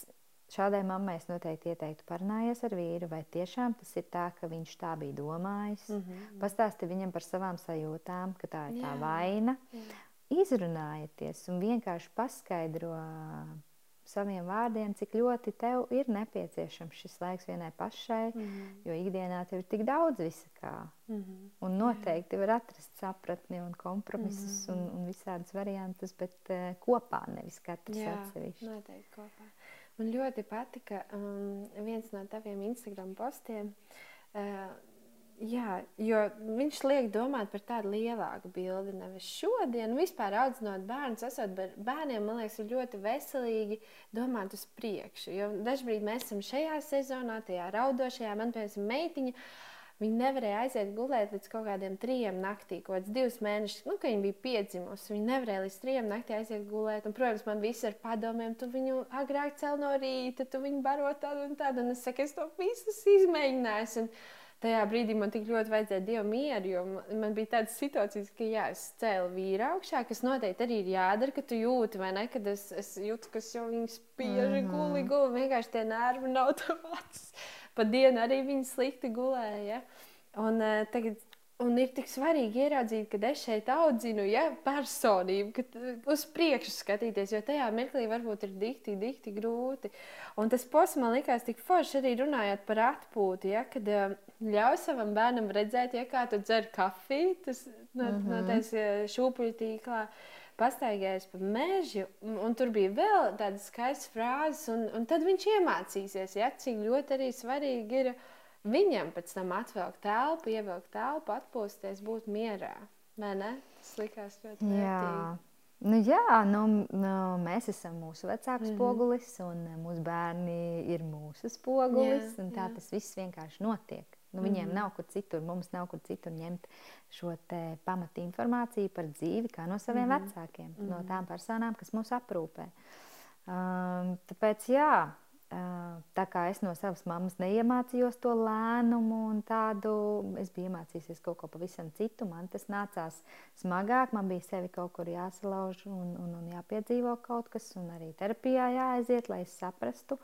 S2: šādai mammai es noteikti ieteiktu parunāties ar vīru, vai tiešām tas ir tā, ka viņš tā bija domājis. Mm -hmm. Pastāsti viņam par savām sajūtām, ka tā ir jā, tā vaina. Jā. Izrunājieties un vienkārši paskaidro saviem vārdiem, cik ļoti tev ir nepieciešams šis laiks vienai pašai, mm -hmm. jo ikdienā tev ir tik daudz visa kā. Mm -hmm. Un noteikti var atrast sapratni un kompromisus mm -hmm. un, un visādas variantus, bet uh, kopā nevis katrs Jā, atsevišķi.
S1: Noteikti kopā. Man ļoti patika um, viens no taviem Instagram postiem. Uh, Jā, jo viņš liek domāt par tādu lielāku bildi. Nevis šodien, vispār audzinot bērnus, esot bērniem, man liekas, ir ļoti veselīgi domāt uz priekšu. Jo dažkārt mēs esam šajā sezonā, tajā raudošajā, man piemēram, meitiņa. Viņa nevarēja aiziet gulēt līdz kaut kādiem trijiem naktī, kaut kāds divus mēnešus, nu, kad viņa bija piedzimusi. Viņa nevarēja līdz trijiem naktī aiziet gulēt. Un, protams, man viss ar padomiem, tu viņu agrāk cel no rīta, tu viņu baro tādu un tādu. Un es saku, es to visu izmēģināju. Un, tajā brīdī man tik ļoti vajadzēja dievu mieru, jo man bija tādas situācijas, ka jā, es cēlu vīru augšā, kas noteikti arī ir jādara, ka tu jūti, vai ne, kad es, es jūtu, ka jau viņas spiež mm -hmm. guli, guli, vienkārši tie nervi nav [laughs] tavāts. Pa dienu arī viņi slikti gulēja. Ja? Un uh, tagad Un ir tik svarīgi ieraudzīt, ka es šeit audzinu ja, personību, kad uz priekšu skatīties, jo tajā mirklī varbūt ir dikti, dikti grūti. Un tas posms man likās tik forši arī runājot par atpūtu, ja, kad uh, ļauj savam bērnam redzēt, ja kā tu dzer kafiju, tas no, mm -hmm. no tais šūpuļu tīklā. Pastaigājis pa mežu, un, tur bija vēl tādas skaistas frāzes, un, un tad viņš iemācīsies, ja, cik ļoti arī svarīgi ir viņam pēc tam atvilkt telpu, ievilkt telpu, atpūsties, būt mierā. Vai ne? Tas likās ļoti vērtīgi.
S2: Nu, jā, nu, nu, mēs esam mūsu vecāku mm -hmm. spogulis, un mūsu bērni ir mūsu spogulis. Jā, tā jā. tas viss vienkārši notiek. Nu, viņiem mm. nav kur citur, mums nav kur citur ņemt šo pamatu informāciju par dzīvi, kā no saviem mm. vecākiem, mm. no tām personām, kas mūs aprūpē. Um, tāpēc, jā, tā kā es no savas mammas neiemācījos to lēnumu un tādu, es biju iemācījusies kaut ko pavisam citu. Man tas nācās smagāk, man bija sevi kaut kur jāsalauž un, un, un jāpiedzīvo kaut kas, un arī terapijā jāaiziet, lai es saprastu,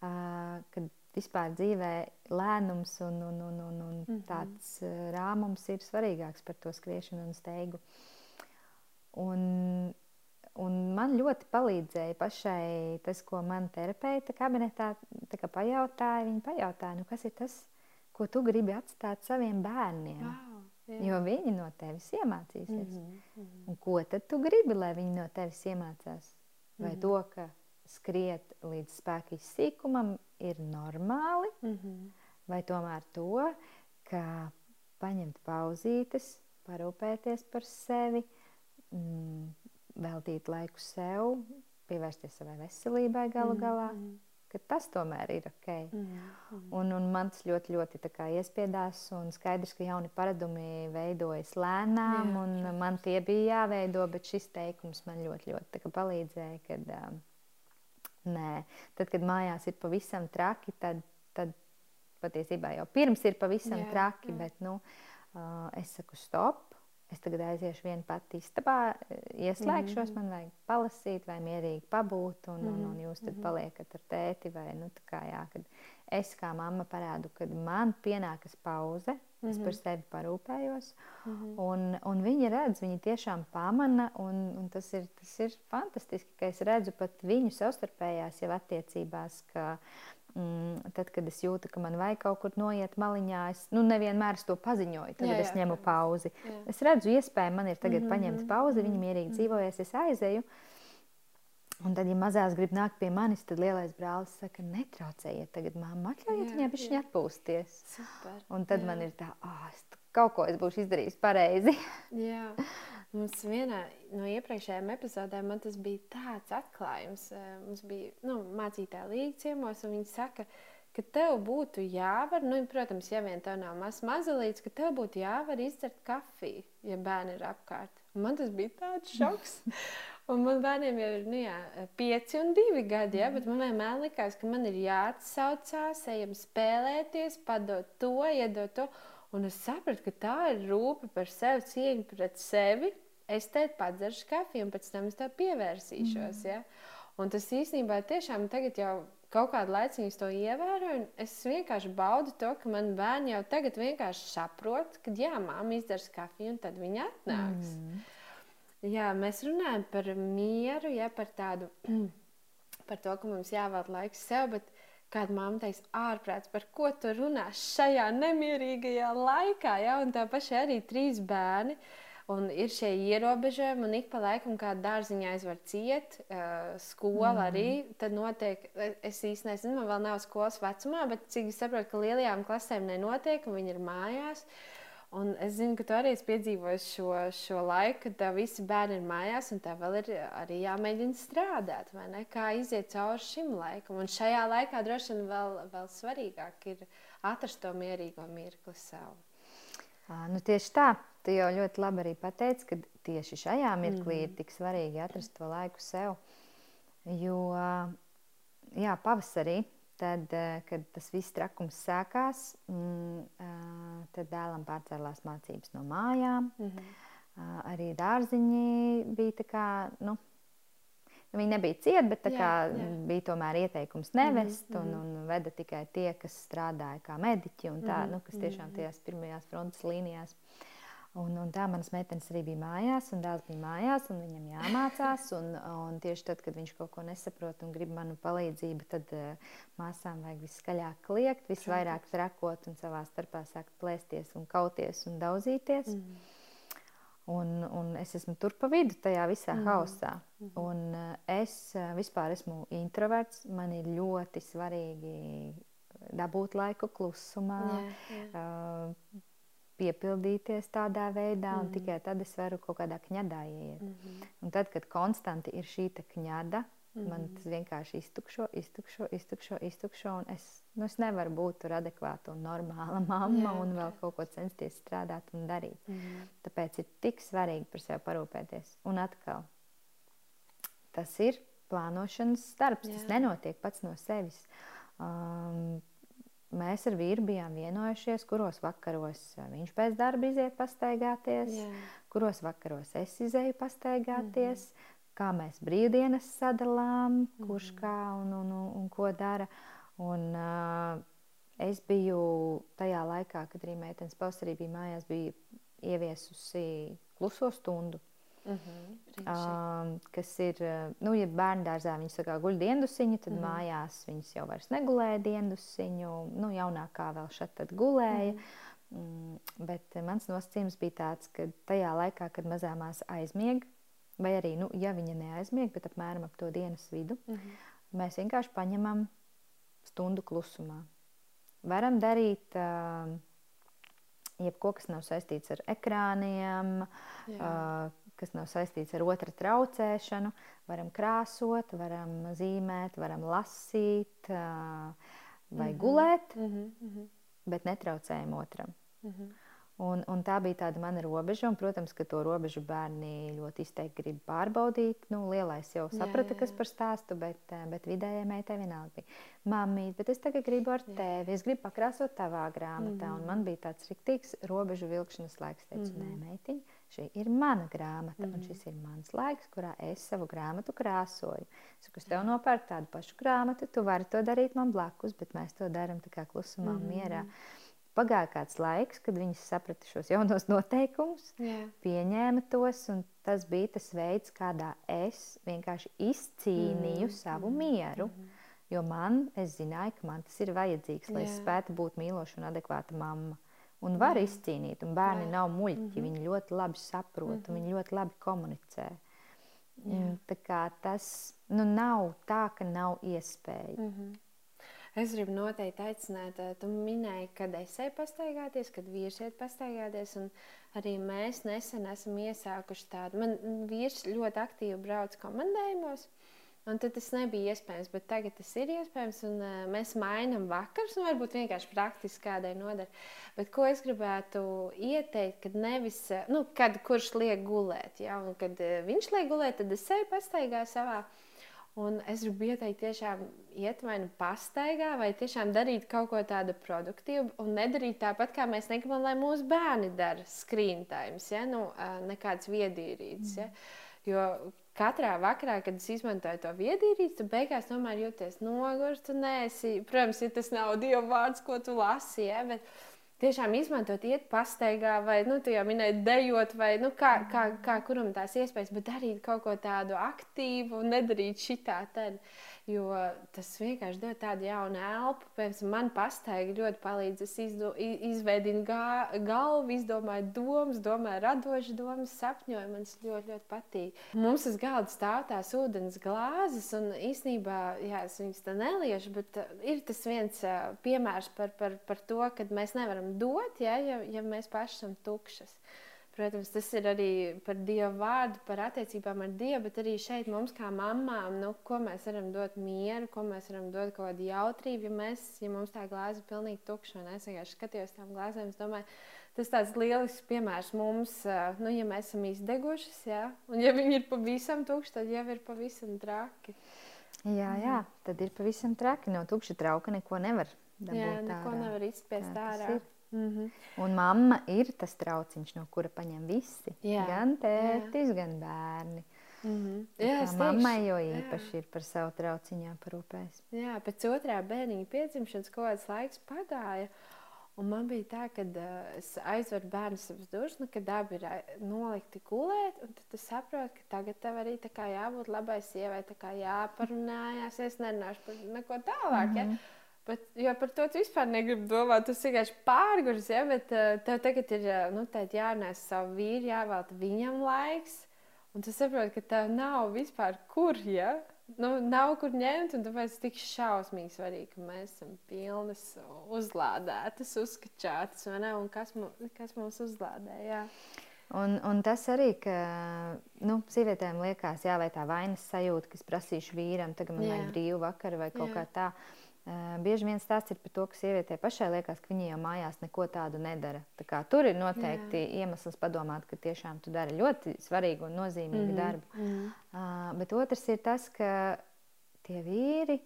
S2: ka vispār dzīvē lēnums un, un, un, un, un -hmm. tāds rāmums ir svarīgāks par to skriešanu un steigu. Un, un man ļoti palīdzēja pašai tas, ko man terapeita kabinetā pajautāja. Viņa pajautāja, nu, kas ir tas, ko tu gribi atstāt saviem bērniem.
S1: Wow, jā.
S2: jo viņi no tevis iemācīsies.
S1: Mm -hmm, mm -hmm.
S2: Un ko tad tu gribi, lai viņi no tevis iemācās? Vai mm -hmm. to, ka skriet līdz spēka izsīkumam ir normāli,
S1: Mm -hmm.
S2: vai tomēr to, ka paņemt pauzītes, parūpēties par sevi, mm, veltīt laiku sev, pievērsties savai veselībai galu galā, mm -hmm. tas tomēr ir ok.
S1: Mm -hmm.
S2: Un, un man tas ļoti, ļoti iespiedās, un skaidrs, ka jauni paradumi veidojas lēnām,
S1: Jā,
S2: un
S1: protams.
S2: man tie bija jāveido, bet šis teikums man ļoti, ļoti palīdzēja, kad, um, nē, tad, kad mājās ir pavisam traki, tad, tad patiesībā jau pirms ir pavisam
S1: Jā,
S2: traki,
S1: jā.
S2: bet, nu, uh, es saku stop, es tagad aiziešu viena pati istabā, ieslēgšos,
S1: Mhm.
S2: man vajag palasīt vai mierīgi pabūt, un, un, un
S1: Mhm,
S2: jūs tad
S1: mhm.
S2: paliekat ar tēti vai, nu, kā, jā, kad es kā mamma parādu, kad man pienākas pauze, es par
S1: Mhm.
S2: sevi parūpējos,
S1: Mhm.
S2: un, un viņi redz, viņi tiešām pamana, un, un tas, ir, tas ir fantastiski, ka es redzu pat viņu savstarpējās jau attiecībās, ka mm, tad, kad es jūtu, ka man vajag kaut kur noiet maliņā, es nu, nevienmēr es to paziņoju, tad
S1: Jā,
S2: es
S1: jā,
S2: ņemu
S1: protams.
S2: pauzi.
S1: Jā.
S2: Es redzu, iespēja man ir tagad
S1: Mhm,
S2: paņemt pauzi, viņi
S1: mhm,
S2: mierīgi
S1: mhm.
S2: dzīvojas, es aizeju. Un tad, ja mazās grib nākt pie manis, tad lielais brālis saka, netraucējiet, tagad māmu atļaujiet viņai bišķiņ
S1: jā.
S2: atpūsties.
S1: Super.
S2: Un tad
S1: jā.
S2: man ir tā, ah, es t- kaut ko es būšu izdarījis pareizi.
S1: Jā, [laughs] mums vienā no iepriekšējām epizodēm man tas bija tāds atklājums. Eh, Mums bija nu, mācītāja līga ciemos, un viņi saka, ka tev būtu jāvar, nu, protams, ja vien tev nav mazs mazulīts, ka tev būtu jāvar izdzert kafiju, ja bērni ir apkārt. Un man tas bija tāds šoks. [laughs] Un man bērniem jau ir nu, jā, pieci un divi gadi, ja, bet man vienmēr likās, ka man ir jāatsaucās, ejam spēlēties, padot to, iedot to. Un es sapratu, ka tā ir rūpe par sevi, cieņa pret sevi. Es te padzeršu kafiju, un pēc tam es tev pievērsīšos. Ja? Un tas īstenībā tiešām tagad jau kaut kādu laiku to ievēroju. un Es vienkārši baudu to, ka man bērni jau tagad vienkārši saprot, ka jā, māma izdarīs kafiju, un tad viņi atnāks. Mm. Jā, mēs runājam par mieru, ja, par tādu, [clears throat] par to, ka mums jāvēl laiks sev, bet kāda mamma teiks, ārprāts, par ko tu runā šajā nemierīgajā laikā, ja, un tā paša arī trīs bērni. Un ir šie ierobežojumi, un ik pa laikam kāda dārziņa aizvar ciet, uh, skola mm. arī. Tad notiek, es īstenībā nezinu, man vēl nav skolas vecumā, bet cik es saprotu, ka lielajām klasēm nenotiek, un viņi ir mājās. Un es zinu, ka tu arī esi piedzīvojis šo, šo laiku, kad tev visi bērni ir mājās, un tev vēl ir arī jāmēģina strādāt, vai ne? Kā iziet cauri šim laikam. Un šajā laikā droši vien vēl, vēl svarīgāk ir atrast to mierīgo mirkli sev.
S2: Nu, tieši tā, tu jau ļoti labi arī pateici, ka tieši šajā mirklī mm. ir tik svarīgi atrast to laiku sev. Jo jā, pavasarī, tad, eh, kad tas viss trakums sākās, mm, ā, tad dēlam pārcēlās mācības no mājām.
S1: Mm -hmm.
S2: Arī dārziņi bija tā kā. Nu, Viņi nebija cieti, bet tā
S1: Jā, jā.
S2: bija tomēr ieteikums nevest,
S1: Mhm,
S2: mm -hmm. un, un veda tikai tie, kas strādāja kā mediķi, un tā,
S1: Mhm,
S2: nu, kas tiešām
S1: mhm.
S2: tajās pirmajās frontes līnijās. Un, un tā manas meitenes arī bija mājās, un dēls bija mājās, un viņam jāmācās. Un, un tieši tad, kad viņš kaut ko nesaprot un grib manu palīdzību, tad uh, māsām vajag viskaļāk kliegt, visvairāk trakot un savā starpā sākt plēsties un kauties un daudzīties.
S1: Mm.
S2: Un, un es esmu tur pa vidu tajā visā mm. hausā. Un uh, es uh, vispār esmu introverts. Man ir ļoti svarīgi dabūt laiku klusumā,
S1: Jā, jā.
S2: uh, piepildīties tādā veidā, un
S1: Mhm.
S2: tikai tad es varu kaut kādā kņadā ieiet.
S1: Mhm.
S2: Un tad, kad konstanti ir šī te kņada, mm. man
S1: Mhm.
S2: tas vienkārši iztukšo, iztukšo, iztukšo, iztukšo. Un es, nu, es nevaru būt tur adekvāta un normāla [laughs] mamma
S1: Jā,
S2: un vēl kaut ko censties strādāt un darīt.
S1: Mhm.
S2: Tāpēc ir tik svarīgi par sevi parūpēties. Un atkal, tas ir plānošanas darbs. Jā. Tas nenotiek pats no sevis. Um, mēs ar vīru bijām vienojušies, kuros vakaros viņš pēc darba iziet pastaigāties,
S1: Jā.
S2: kuros vakaros es izēju pastaigāties, mm -hmm. kā mēs brīvdienas sadalām, kurš mm -hmm. kā un, un, un, un ko dara. Un, uh, es biju tajā laikā, kad arī meitenes pavasarī bija mājās, bija ieviesusi kluso stundu.
S1: Mhm. Brīnišķīgi.
S2: Um, kas ir, nu, ja bērnu dārzā viņas tā kā guļ diendusiņu, tad mm. -hmm. mājās viņas jau vairs negulēja diendusiņu. Nu, jaunākā vēl šeit gulēja. Mm. Mm, bet mans nosacījums bija tāds, ka tajā laikā, kad mazā māsa aizmiega, vai arī, nu, ja viņa neaizmiega, bet apmēram ap to dienas vidu,
S1: Mhm.
S2: mēs vienkārši paņemam stundu klusumā. Varam darīt uh, jebko, kas nav saistīts ar ekrāniem, Jā. uh, kas nav saistīts ar otra traucēšanu. Varam krāsot, varam zīmēt, varam lasīt vai mm -hmm. gulēt, mm -hmm. bet netraucējam otram. Mm -hmm. Un, un tā bija tāda mana robeža. Un, protams, ka to robežu bērni ļoti izteikti grib pārbaudīt. Nu, lielais jau saprata, jā, jā, jā. kas par stāstu, bet, bet vidējai meitai vienalga bija. Māmīt, bet es tagad gribu ar tevi, es gribu pakrāsot tavā grāmatā. Mm -hmm. Un man bija tāds riktīgs robežu vilkšanas laiks. Teicu, mm -hmm. nē, meitiņ, šī ir mana grāmata, mm un mhm. šis ir mans laiks, kurā es savu grāmatu krāsoju. Es saku, es tev nopērku tādu pašu grāmatu, tu vari to darīt man blakus, bet mēs to darām tā kā klusumā, mm mierā. Pagāja kāds laiks, kad viņas saprata šos jaunos [laughs] noteikumus, yeah. pieņēma tos, un tas bija tas veids, kādā es vienkārši izcīnīju mm. savu mm. mieru. Mm. Jo man, es zināju, ka man tas ir vajadzīgs, lai yeah. es spētu būt mīloša un adekvāta mamma. Un var izcīnīt, un bērni yeah. nav muļķi. Mm -hmm. Viņi ļoti labi saprot, mm -hmm. viņi ļoti labi komunicē. Kā tas nu, nav tā, ka nav iespēja. Mm -hmm.
S1: Es gribu noteikti aicināt, eh, tu minēji, kad es eju pastaigāties, kad vīrs iet pastaigāties. Arī mēs nesen esam iesākuši tādu. Man vīrs ļoti aktīvi brauc komandējumos. Un tad tas nebija iespējams, bet tagad tas ir iespējams. Un, uh, mēs mainām vakarus, un varbūt vienkārši praktiski kādai noder. Bet ko es gribētu ieteikt, kad nevis, uh, nu, kad kurš liek gulēt, ja? un kad uh, viņš liek gulēt, tad es eju pastaigā savā uh, Un es gribu ieteikt, tiešām iet vai nu pastaigā, vai tiešām darīt kaut ko tādu produktīvu, un nedarīt tāpat, kā mēs negribam, lai mūsu bērni dara screen times, ja? nu, nekāds viedīrīts. Ja? Jo katrā vakarā, kad es izmantoju to viedīrīti, tu beigās tomēr jūties nogurts. Protams, ja tas nav Dieva vārds, ko tu lasi, ja? bet tiešām izmantot, iet pastaigā, vai, nu, tu jau minēji, dejot, vai, nu, kā, kā, kā kuram tās iespējas, bet darīt kaut ko tādu aktīvu nedarīt šitā tad. Jo tas vienkārši dod tādu jaunu elpu. Piemēram, man pastaiga ļoti palīdz. Es izdo, izveidinu gā, galvu, izdomāju domas, domāju radošas domas, sapņoju. Man tas ļoti, ļoti patīk. Mums uz galda stāv tās ūdens glāzes, un īsnībā, jā, es viņas tā neliešu, bet uh, ir tas viens uh, piemērs par, par, par to, ka mēs nevaram dot, ja, ja, ja mēs paši esam tukšas. Protams, tas ir arī par Dievu vārdu, par attiecībām ar Dievu, bet arī šeit mums, kā mamām, nu, ko mēs varam dot mieru, ko mēs varam dot kaut kādu jautrību. Ja, mēs, ja mums tā glāze ir pilnīgi tukša, un es vienkārši skatījos tām glāzēm, es domāju, tas ir tāds lielisks piemērs mums, nu, ja mēs esam izdegušas, ja? un ja viņi ir pavisam tukši, tad jau ir pavisam traki.
S2: Jā, jā, tad ir pavisam traki. No tukša trauka neko nevar dabūt. Jā,
S1: neko ārā. nevar izspiest ārā. Ir. Mm -hmm.
S2: Un mamma ir tas trauciņš, no kura paņem visi. Jā, gan tētis, jā. gan bērni. Mm -hmm. Jā, mammai jau īpaši jā. ir par savu trauciņu jāparūpēs.
S1: Jā, pēc otrā bērniņa piedzimšanas kaut kāds laiks pagāja. Un man bija tā, ka uh, es aizveru bērnu savus durvis, nu, kad abi ir nolikti gulēt. Tad es saprotu, ka tagad tev arī jābūt labai sievai, jāparunājās. Es nerunāšu par neko tālāk. Mm -hmm. ja? Bet, jo par to tu vispār negribi domāt. Tas vienkārši pārgājis, ja, bet uh, tev tagad ir uh, nu, jānēs savu vīru, jāvelta viņam laiks. Un tu saproti, ka tev nav vispār kur, ja? Nu, nav kur ņemt, un tāpēc tik šausmīgi svarīgi, ka mēs esam pilnas, uzlādētas, uzskačātas? Un kas, mums, kas mums uzlādē, jā.
S2: Un, un tas arī, ka nu, sievietēm liekas, jā, vai tā vainas sajūta, ka es prasīšu vīram, tagad man jā. vajag brīvu vakaru vai kaut jā. kā tādu Bieži vien stāsts ir par to, ka sievietei pašai liekas, ka viņa jau mājās neko tādu nedara. Tā tur ir noteikti Jā. iemesls padomāt, ka tiešām tu dari ļoti svarīgu un nozīmīgu mm -hmm. darbu. Mm -hmm. uh, bet otrs ir tas, ka tie vīri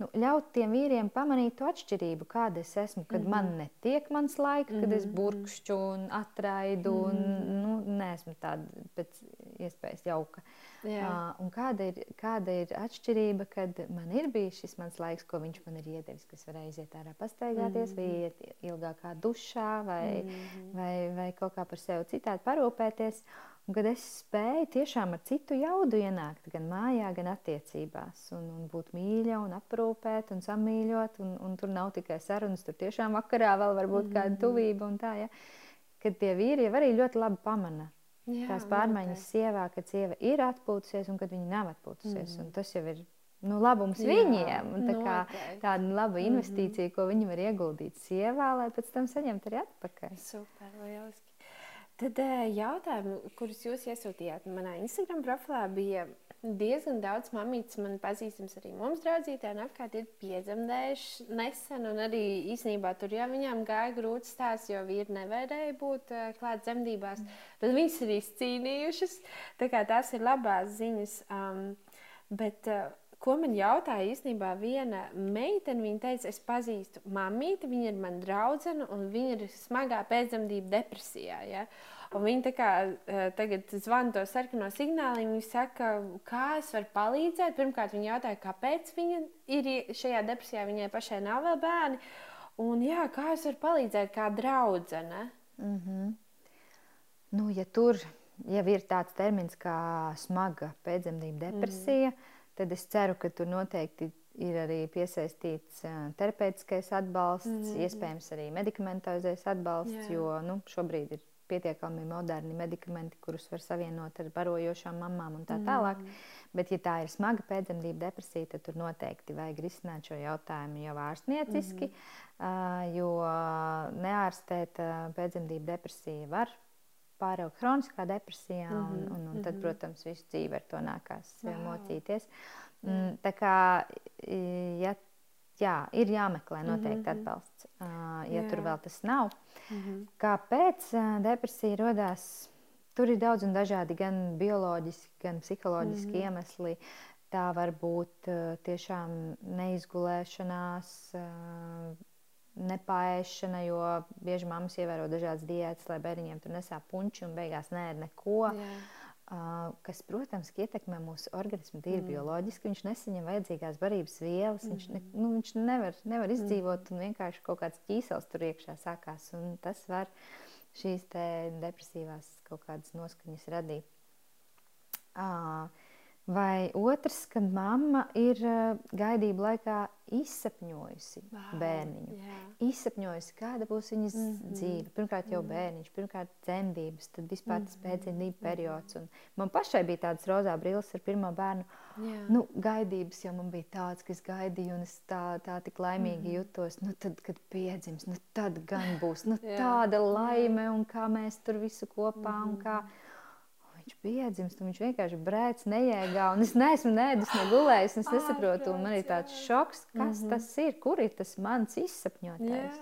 S2: nu, ļaut tiem vīriem pamanīt to atšķirību, kāda es esmu, kad mm -hmm. man netiek mans laiks, kad mm -hmm. es burkšķu un atraidu mm -hmm. un nu, neesmu tāda pēc iespējas jauka. Uh, Uh, kāda ir, kāda ir atšķirība, kad man ir bijis šis mans laiks, ko viņš man ir iedevis, kas var aiziet ārā pastaigāties, mm -hmm. vai iet ilgākā dušā, vai, mm -hmm. vai, vai kaut kā par sevi citādi parūpēties. Un kad es spēju tiešām ar citu jaudu ienākt gan mājā, gan attiecībās, un, un būt mīļa, un aprūpēt, un samīļot, un, un tur nav tikai sarunas, tur tiešām vakarā vēl var būt mm kāda tuvība un tā, ja, kad tie vīri jau arī ļoti labi pamana Jā, tās pārmaiņas noteikti. sievā, kad sieva ir atpūtusies un kad viņa nav atpūtusies. Mm. Tas jau ir nu, labums Jā, viņiem. Tā kā, tāda laba
S1: Mhm.
S2: investīcija, mm -hmm. ko viņi var ieguldīt sievā, lai pēc tam saņemtu arī atpakaļ.
S1: Super, lieliski. Tad eh, jautājumi, kurus jūs iesūtījāt manā Instagram profilā, bija diezgan daudz mamītes, man pazīstams arī mums draudzītē, un apkārt ir piedzemdējuši nesen, un arī īsnībā tur jau viņām gāja grūti stāsts, jo vīri nevarēja būt uh, klāt dzemdībās, bet viņas ir izcīnījušas, tā kā tās ir labās ziņas. Um, bet, uh, Ko man jautāja īstenībā viena meitene, viņa teica, es pazīstu mamīti, viņa ir mana draudzene, un viņa ir smagā pēcdzemdību depresijā. Ja? Un viņi tā kā uh, tagad zvana to sarkano signālu, viņi saka, kā es varu palīdzēt. Pirmkārt, viņi jautāja, kāpēc viņa ir šajā depresijā, viņai pašai nav vēl bērni. Un jā, kā es varu palīdzēt, kā draudzene?
S2: Mm -hmm. nu, ja tur jau ir tāds termins kā smaga pēcdzemdību depresija, mm -hmm. Tad es ceru, ka tur noteikti ir arī piesaistīts uh, terapeitiskais atbalsts, mm -hmm. iespējams arī medikamentozais atbalsts, Jā. jo nu, šobrīd ir pietiekami moderni medikamenti, kurus var savienot ar barojošām mamām un tā tālāk. Mm. Bet, ja tā ir smaga pēcdzemdību depresija, tad tur noteikti vajag risināt šo jautājumu jau ārstnieciski, mm. uh, jo neārstēta pēcdzemdību depresija var pāraugt kroniskā depresijā, mm -hmm. un, un, un tad, protams, visu dzīvi ar to nākās wow. mocīties. Mm, tā kā, ja jā, ir jāmeklē noteikti mm -hmm. atbalsts, uh, ja jā. tur vēl tas nav. Mm -hmm. Kāpēc uh, depresija radās? Tur ir daudz un dažādi gan bioloģiski, gan psiholoģiski mm -hmm. iemesli. Tā var būt uh, tiešām neizgulēšanās, uh, nepāēšana, jo bieži mammas ievēro dažādas diētas, lai bērniņiem tur nesāp puņķi un beigās nē, neko. Jā. Uh, kas, protams, ietekmē mūsu organismu tīri mm. bioloģiski. Viņš nesaņem vajadzīgās barības vielas, mm. viņš, ne, nu, viņš nevar, nevar izdzīvot, mm. un vienkārši kaut kāds ķīsels tur iekšā sākās. Tas var šīs depresīvās kaut kādas noskaņas radīt. Uh, Vai otrs, ka mamma ir gaidību laikā izsapņojusi wow, bērniņu. Yeah. Izsapņojusi, kāda būs viņas mm -hmm. dzīve. Pirmkārt, jau mm -hmm. bērniņš, pirmkārt, dzemdības, tad vispār tas mm -hmm. pēcdzemdību periods. Un man pašai bija tādas rozā brilles ar pirmo bērnu. Yeah. Nu, gaidības jau man bija tādas, ka es gaidīju, un es tā, tā tik laimīgi mm -hmm. jutos. Nu, tad, kad piedzims, nu, tad gan būs nu, yeah. tāda laime, un kā mēs tur visu kopā. Mm -hmm viņš piedzimst, un viņš vienkārši brēc nejēgā, un es neesmu nēdus, negulējis, un es nesaprotu, un man ir tāds šoks, kas mm -hmm. tas ir, kur ir tas mans izsapņotais.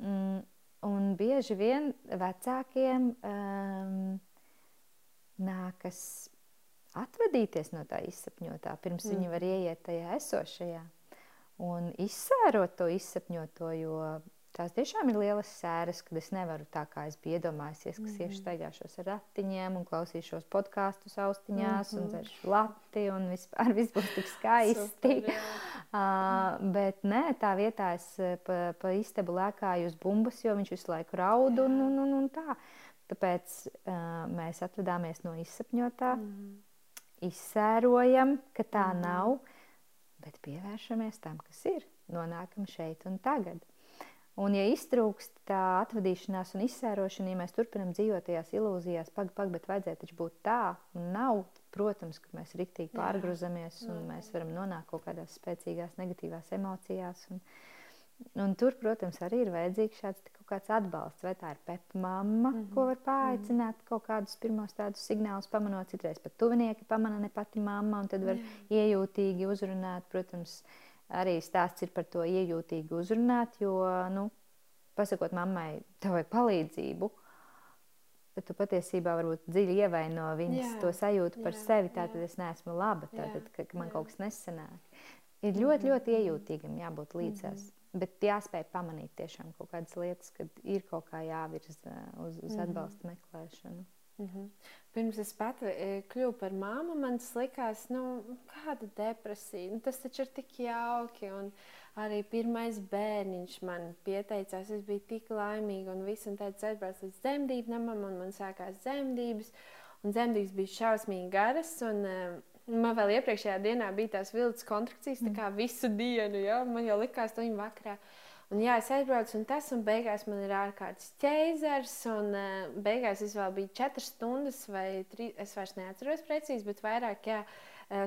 S2: Mm, un bieži vien vecākiem um, nākas atvadīties no tā izsapņotā, pirms mm. viņi var ieiet tajā esošajā un izsērot to izsapņoto, jo Tās tiešām ir lielas sēras, kad es nevaru tā kā es biju iedomājusies, ka mm. -hmm. staigāšos ar ratiņiem un klausīšos podkāstus austiņās mm -hmm. un dzeršu lati un vispār [laughs] viss būs tik skaisti. Super, uh, [laughs] bet nē, tā vietā es pa, pa istabu lēkāju uz bumbas, jo viņš visu laiku raud un, un, un, un tā. Tāpēc uh, mēs atvadāmies no izsapņotā, mm. -hmm. izsērojam, ka tā mm. -hmm. nav, bet pievēršamies tam, kas ir. Nonākam šeit un tagad. Un, ja iztrūkst tā atvadīšanās un izsērošana, ja mēs turpinām dzīvot tajās ilūzijās, pag, pag, bet vajadzēja taču būt tā, un nav, protams, ka mēs riktīgi pārgruzamies un mēs varam nonākt kaut kādās spēcīgās negatīvās emocijās. Un, un tur, protams, arī ir vajadzīgs šāds kaut kāds atbalsts, vai tā ir pepa mamma, mm -hmm. ko var paaicināt, mm -hmm. kaut kādus pirmos tādus signālus pamanot, citreiz pat tuvinieki pamana ne pati mamma, un tad var mm -hmm. iejūtīgi uzrunāt, protams, uh, arī stāsts ir par to iejūtīgi uzrunāt, jo, nu, pasakot mammai, tev vajag palīdzību, tad tu patiesībā varbūt dziļi ievaino viņas jā, to sajūtu par jā, sevi, tātad jā. es neesmu laba, tātad, ka, man jā. kaut kas nesanāk. Ir ļoti, ļoti iejūtīgam jābūt līdzās. Mm. Bet jāspēj pamanīt tiešām kaut kādas lietas, kad ir kaut kā jāvirza uz, uz atbalsta meklēšanu.
S1: Mm -hmm. Pirms es pat e, kļuvu par māmu, man likās, nu, kāda depresija. Nu, tas taču ir tik jauki. Un arī pirmais bērniņš man pieteicās, es biju tik laimīga un viss, un teica, aizbrauc līdz dzemdību namam, un man sākās dzemdības. Un dzemdības bija šausmīgi garas. Un, uh, Man vēl iepriekšējā dienā bija tās vilnas kontrakcijas, tā kā visu dienu. Ja? Man jau likās, ka viņi vakarā. Uh, Un jā, es aizbraucu, un tas, un beigās man ir ārkārtas ķēzars, un uh, beigās es vēl biju četras stundas, vai trīs, es vairs neatceros precīzi, bet vairāk, jā,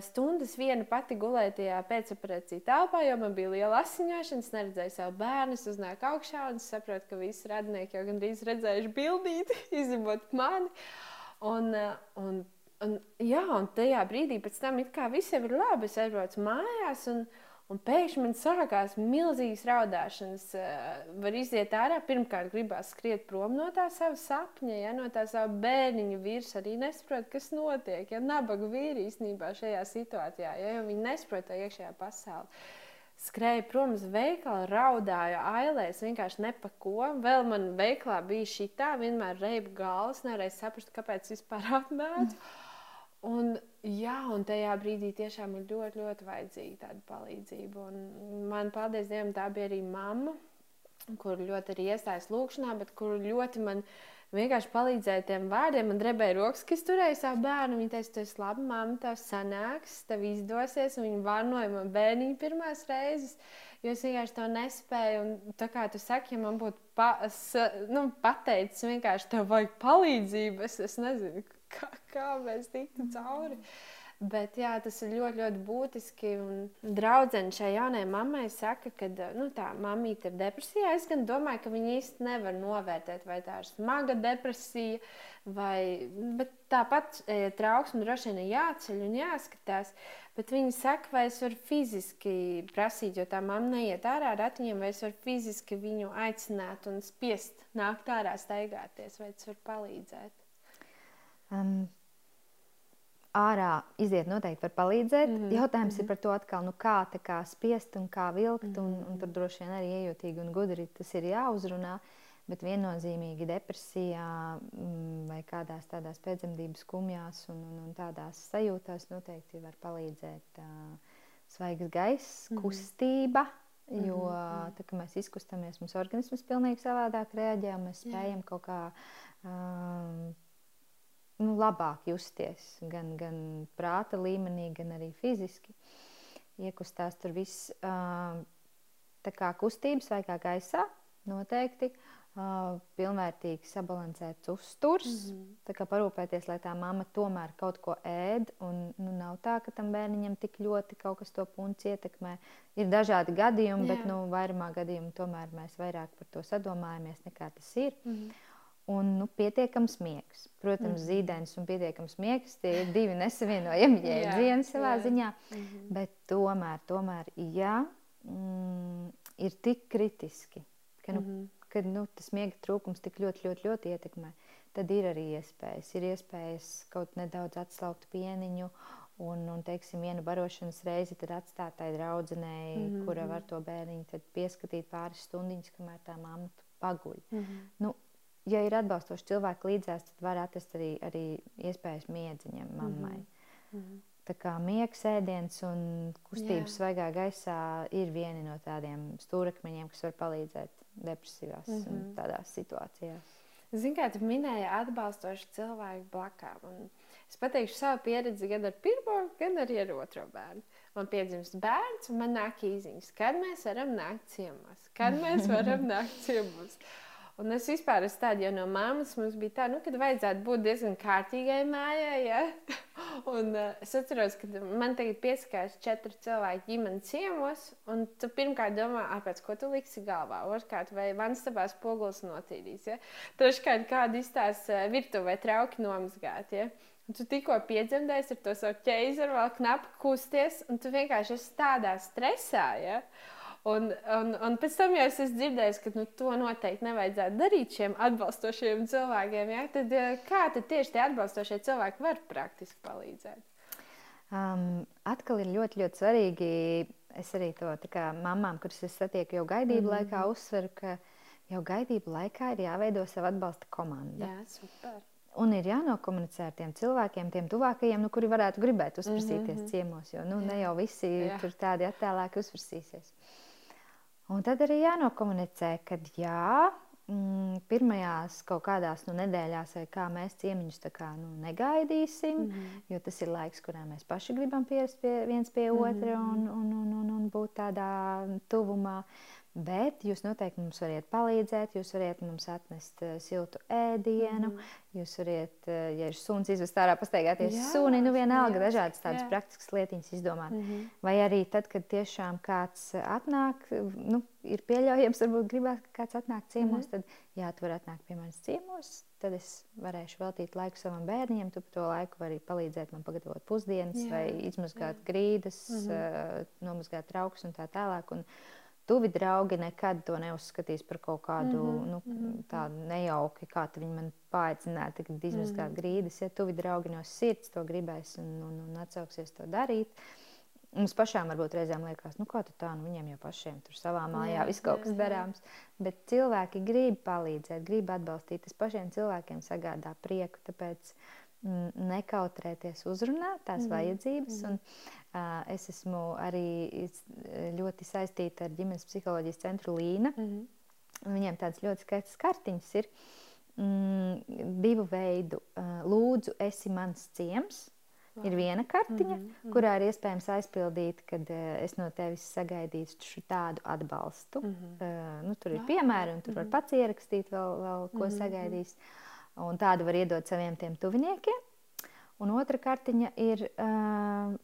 S1: stundas viena pati gulēju tajā pēcoperācijas telpā, jo man bija liela asiņošana. Es neredzēju savu bērnu, es uznāku augšā un saprotu, ka visi radinieki jau gandrīz redzējuši bildīti, [laughs] izņemot mani. Un, un, un, jā, un tajā brīdī pēc tam it kā visiem ir labi, es aizbraucu mājās. Un, Un pēkšņi man sākās milzīgas raudāšanas. Eh, var iziet ārā, pirmkārt, gribās skriet prom no tā sava sapņa, ja no tā sava bērniņa vīrs arī nesaprot, kas notiek. Ja nabaga vīri īstenībā šajā situācijā, ja, viņi nesaprot to iekšējā pasaulē. Skrēju prom uz veikalu, raudāju, ailēs, vienkārši nepako. Vēl man veikalā bija šī tā, vienmēr reiba galvas, nevarēju saprast, kāpēc vispār [laughs] atnācu. Un, jā, un tajā brīdī tiešām ir ļoti, ļoti vajadzīga tāda palīdzība. Un man, paldies Dievam, tā bija arī mamma, kur ļoti arī iestājas lūkšanā, bet kur ļoti man vienkārši palīdzēja tiem vārdiem. Man drebēja rokas, kas turēja savu bērnu. Viņa teica, tu esi laba mamma, tev sanāks, tev izdosies. Un viņa vārnoja man bērniņu pirmās reizes. Jo es vienkārši to nespēju. Un, tā kā tu saki, ja man būtu pa, nu, pateicis, vienkārši tev vajag palīdzību, es, es nezinu, kā, kā mēs tiktu cauri. Bet jā, tas ir ļoti, ļoti būtiski. Draudzene šai jaunajai mammai saka, ka nu, tā mammīte ir depresijā. Es gan domāju, ka viņi īsti nevar novērtēt, vai tā ir smaga depresija, vai tāpat e, trauksme droši vien ir jāceļ un jāskatās. Bet viņi saka, vai es varu fiziski prasīt, jo tā mamma neiet ārā ar ratiņiem, vai es varu fiziski viņu aicināt un spiest nākt ārā, staigāties, vai tas var palīdzēt.
S2: Um, ārā iziet noteikti var palīdzēt. Mm -hmm. Jautājums mm -hmm. ir mhm. par to, atkal, nu, kā, kā spiest un kā vilkt. Mm -hmm. un, un tur mhm. droši vien arī iejūtīgi un gudri tas ir jāuzrunā. Bet viennozīmīgi depresijā mm, vai kādās tādās pēcdzemdības skumjās un, un, un tādās sajūtās noteikti var palīdzēt uh, svaigs gaiss, mm -hmm. kustība. Jo mm -hmm. tā, mēs izkustamies, mums organisms pilnīgi savādāk reaģē, un mēs spējam Jā. kaut kā um, nu, labāk justies gan, gan prāta līmenī, gan arī fiziski. Iekustās tur viss tā kā kustības vai kā gaisā noteikti. Pilnvērtīgi sabalansēts uzturs. Mm -hmm. Tā kā parūpēties, lai tā mamma tomēr kaut ko ēd. Un, nu, nav tā, ka tam bērniņam tik ļoti kaut kas to punci ietekmē. Ir dažādi gadījumi, Jā. bet nu, vairumā gadījumu tomēr mēs vairāk par to sadomājamies nekā tas ir. Mm -hmm un nu, pietiekams miegs. Protams, mm. zīdainis un pietiekams miegs tie ir divi nesavienojami [laughs] jēdzieni savā jā. ziņā. Mm -hmm. Bet tomēr, tomēr ja mm, ir tik kritiski, ka, nu, mm -hmm. kad nu, tas miega trūkums tik ļoti, ļoti, ļoti ietekmē, tad ir arī iespējas. Ir iespējas kaut nedaudz atslaukt pieniņu. Un, un teiksim, vienu barošanas reizi atstāt tai draudzenei, mm -hmm. kura var to bērniņu pieskatīt pāris stundiņas, kamēr tā mamma paguļ. Mm -hmm. nu, ja ir atbalstoši cilvēki līdzās, tad var atrast arī, arī iespējas miedziņam, mammai. Mm -hmm. Tā kā miegs, ēdiens un kustības svaigā gaisā ir vieni no tādiem stūrakmeņiem, kas var palīdzēt depresīvās mm -hmm. tādās situācijās.
S1: Ziniet, kā tu minēji, atbalstoši cilvēku blakām. Es pateikšu savu pieredzi gan ar pirmo, gan arī ar otro bērnu. Man piedzimst bērns, un man nāk īziņas, kad mēs varam nākt ciemos. Kad mēs varam [laughs] nākt ciemos. Un es vispār esmu tāda, jo no mammas mums bija tā, nu, ka vajadzētu būt diezgan kārtīgai mājai. Ja? [laughs] Un, uh, es atceros, ka man tagad piesakās četri cilvēki ģimenes ciemos. Un tu pirmkārt domā, pēc ko tu liksi galvā. Otrkārt, vai vans tavās pogulas notīrīs. Ja? Treškārt, kāda izstās uh, virtuvē trauki nomazgāt. Ja? Un tu tikko piedzemdējies ar to savu ķēzaru, vēl knapi kusties, un tu vienkārši esi tādā stresā. Ja? Un, un, un pēc tam jau es esmu dzirdējis, ka nu, to noteikti nevajadzētu darīt šiem atbalstošiem cilvēkiem. Ja? Tad, kā tad tieši tie atbalstošie cilvēki var praktiski palīdzēt?
S2: Um, atkal ir ļoti, ļoti svarīgi. Es arī to mamām, kuras es satieku jau gaidību mm -hmm. laikā, uzsveru, ka jau gaidību laikā ir jāveido sava atbalsta komanda.
S1: Jā, super.
S2: Un ir jānokomunicē ar tiem cilvēkiem, tiem tuvākajiem, nu, kuri varētu gribēt uzprasīties mm -hmm. ciemos. Jo nu, ne jau visi Jā. tur tādi attēlāki uzprasīsies. Un tad arī jānokomunicē, ka jā, mm, pirmajās kaut kādās nu, nedēļās, vai kā mēs ciemiņus kā, nu, negaidīsim, mm -hmm. jo tas ir laiks, kurā mēs paši gribam pierast pie, viens pie otra mm -hmm. un, un, un, un, un būt tādā tuvumā. Bet jūs noteikti mums varat palīdzēt, jūs varat mums atnest uh, siltu ēdienu, mm jūs varat, uh, ja ir suns, izvest ārā, pastaigāties jā, suni, nu vienalga jā, dažādas tādas jā. praktiskas lietiņas izdomāt. Mm -hmm. Vai arī tad, kad tiešām kāds atnāk, nu, ir pieļaujams, varbūt gribās, ka kāds atnāk ciemos, mm -hmm. tad jā, tu vari atnākt pie manis ciemos, tad es varēšu veltīt laiku savam bērniem, tu pa to laiku vari palīdzēt man pagatavot pusdienas jā, vai izmazgāt jā. grīdas, mm -hmm. uh, nomazgāt trauks un tā tālāk. Un, tuvi draugi nekad to neuzskatīs par kaut kādu mm -hmm. nu, mhm. tādu nejauki, kā viņi man paaicināja, tagad izmazgāt mm -hmm. grīdas. Ja tuvi draugi no sirds to gribēs un, un, un atsauksies to darīt. Mums pašām varbūt reizēm liekas, nu, kā tā, nu, viņiem jau pašiem tur savā mājā viss kaut kas darāms. Bet cilvēki grib palīdzēt, grib atbalstīt. Tas pašiem cilvēkiem sagādā prieku. Tāpēc mm, nekautrēties uzrunāt tās mm vajadzības. Mm. Un, Es esmu arī ļoti saistīta ar ģimenes psiholoģijas centru Līna. Mm. Viņiem tādas ļoti skaistas kartiņas ir mm, divu veidu. Lūdzu, esi mans ciems. Wow. Ir viena kartiņa, mm -hmm. kurā ir iespējams aizpildīt, kad uh, es no tevis sagaidīšu tādu atbalstu. Mm -hmm. uh, nu, tur ir wow. piemēri, un tur mm -hmm. var pats ierakstīt vēl, vēl ko mm -hmm. sagaidīs. Un tādu var iedot saviem tiem tuviniekiem. Un otra kartiņa ir uh,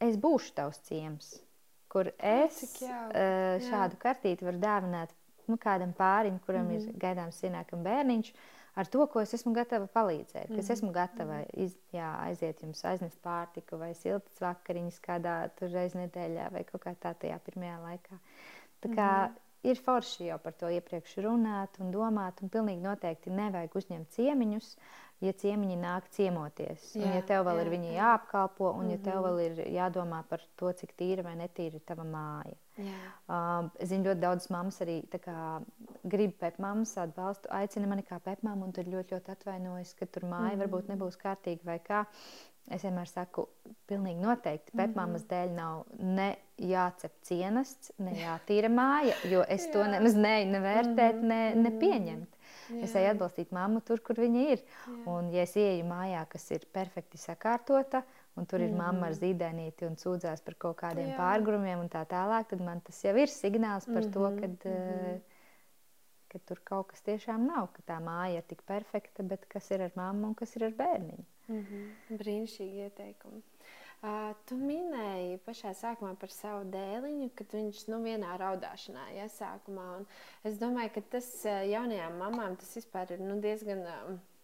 S2: es būšu tavs ciems, kur es uh, šādu kartīti varu dāvināt nu, kādam pārim, kuram mm -hmm. ir mhm. gaidāms ienākam bērniņš, ar to, ko es esmu gatava palīdzēt. Mm -hmm. Es esmu gatava mhm. iz, jā, aiziet jums aiznest pārtiku vai siltas vakariņas kādā reiz nedēļā vai kaut kā tā tajā pirmajā laikā. Tā kā mm -hmm. Ir forši jau par to iepriekš runāt un domāt, un pilnīgi noteikti nevajag uzņemt ciemiņus. Ja ciemiņi nāk ciemoties. Jā, un ja tev vēl jā, ir viņi jāapkalpo, un mm -hmm. ja tev vēl ir jādomā par to, cik tīra vai netīra ir tava māja. Uh, zinu, ļoti daudz mammas arī kā, grib pepmāmas atbalstu, aicina mani kā pepmāmu, un tur ļoti, ļoti atvainojas, ka tur māja mm -hmm. varbūt nebūs kārtīga vai kā. Es vienmēr saku, pilnīgi noteikti pepmāmas mm -hmm. dēļ nav ne jācep cienasts, ne jātīra māja, jo es to nemaz neju nevērtēt, mm -hmm. ne, ne mhm. pieņemt. Jā. Es eju atbalstīt mammu tur, kur viņa ir. Jā. Un, ja es ieeju mājā, kas ir perfekti sakārtota, un tur ir mm. mamma ar mhm. zīdainīti un sūdzās par kaut kādiem Jā. pārgrumiem un tā tālāk, tad man tas jau ir signāls par mm -hmm. to, ka mm -hmm. ka tur kaut kas tiešām nav, ka tā māja ir tik perfekta, bet kas ir ar mammu un kas ir ar bērniņu.
S1: Mm -hmm. Brīnišķīgi ieteikumi. Uh, tu minēji pašā sākumā par savu dēliņu, kad viņš nu, vienā raudāšanā iesākumā. Es domāju, ka tas jaunajām mamām tas ir nu, diezgan,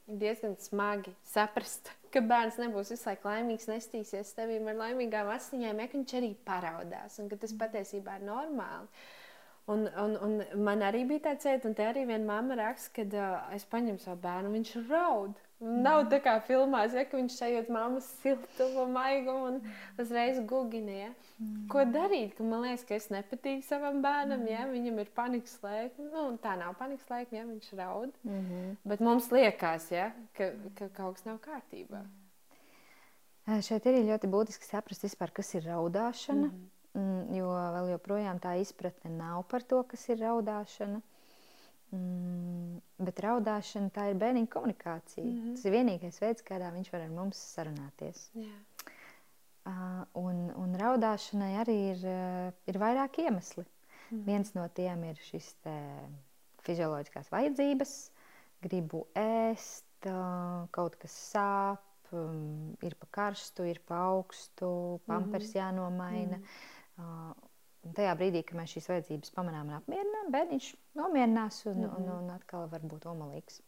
S1: diezgan smagi saprast, ka bērns nebūs visu laiku laimīgs, nestīsies tevīm ar laimīgām asiņām, ja viņš arī paraudās un ka tas patiesībā ir normāli. Un, un, un man arī bija tāds sajūta, un te arī viena mamma raksta, ka uh, es paņemu savu bērnu, viņš raud. Nav tā kā filmās, ja viņš sajūt mammas siltumu, maigumu un uzreiz gugina. Ja? Mm. Ko darīt? Ka man liekas, ka es nepatīku savam bērnam, mm. ja viņam ir panikas laika. Nu, tā nav panikas laika, ja viņš raud. Mm -hmm. Bet mums liekas, ja, ka, ka kaut kas nav kārtībā.
S2: Mm. Šeit ir ļoti būtiski saprast, vispār, kas ir raudāšana. Mm -hmm. Jo vēl joprojām tā izpratne nav par to, kas ir raudāšana. Mm, bet raudāšana tā ir bērniņa komunikācija. Mm -hmm. Tas ir vienīgais veids, kādā viņš var ar mums sarunāties. Yeah. Uh, un, un raudāšanai arī ir, ir vairāk iemesli. Mm -hmm. Viens no tiem ir šis fizioloģiskās vajadzības, gribu ēst, uh, kaut kas sāp, um, ir pa karstu, ir pa augstu, pampers mm -hmm. jānomaina. Mm -hmm. uh, Un tajā brīdī, kad mēs šīs vajadzības pamanām un apmierinām, bērniņš nomierinās un, mm -hmm. un, un atkal var būt omulīgs.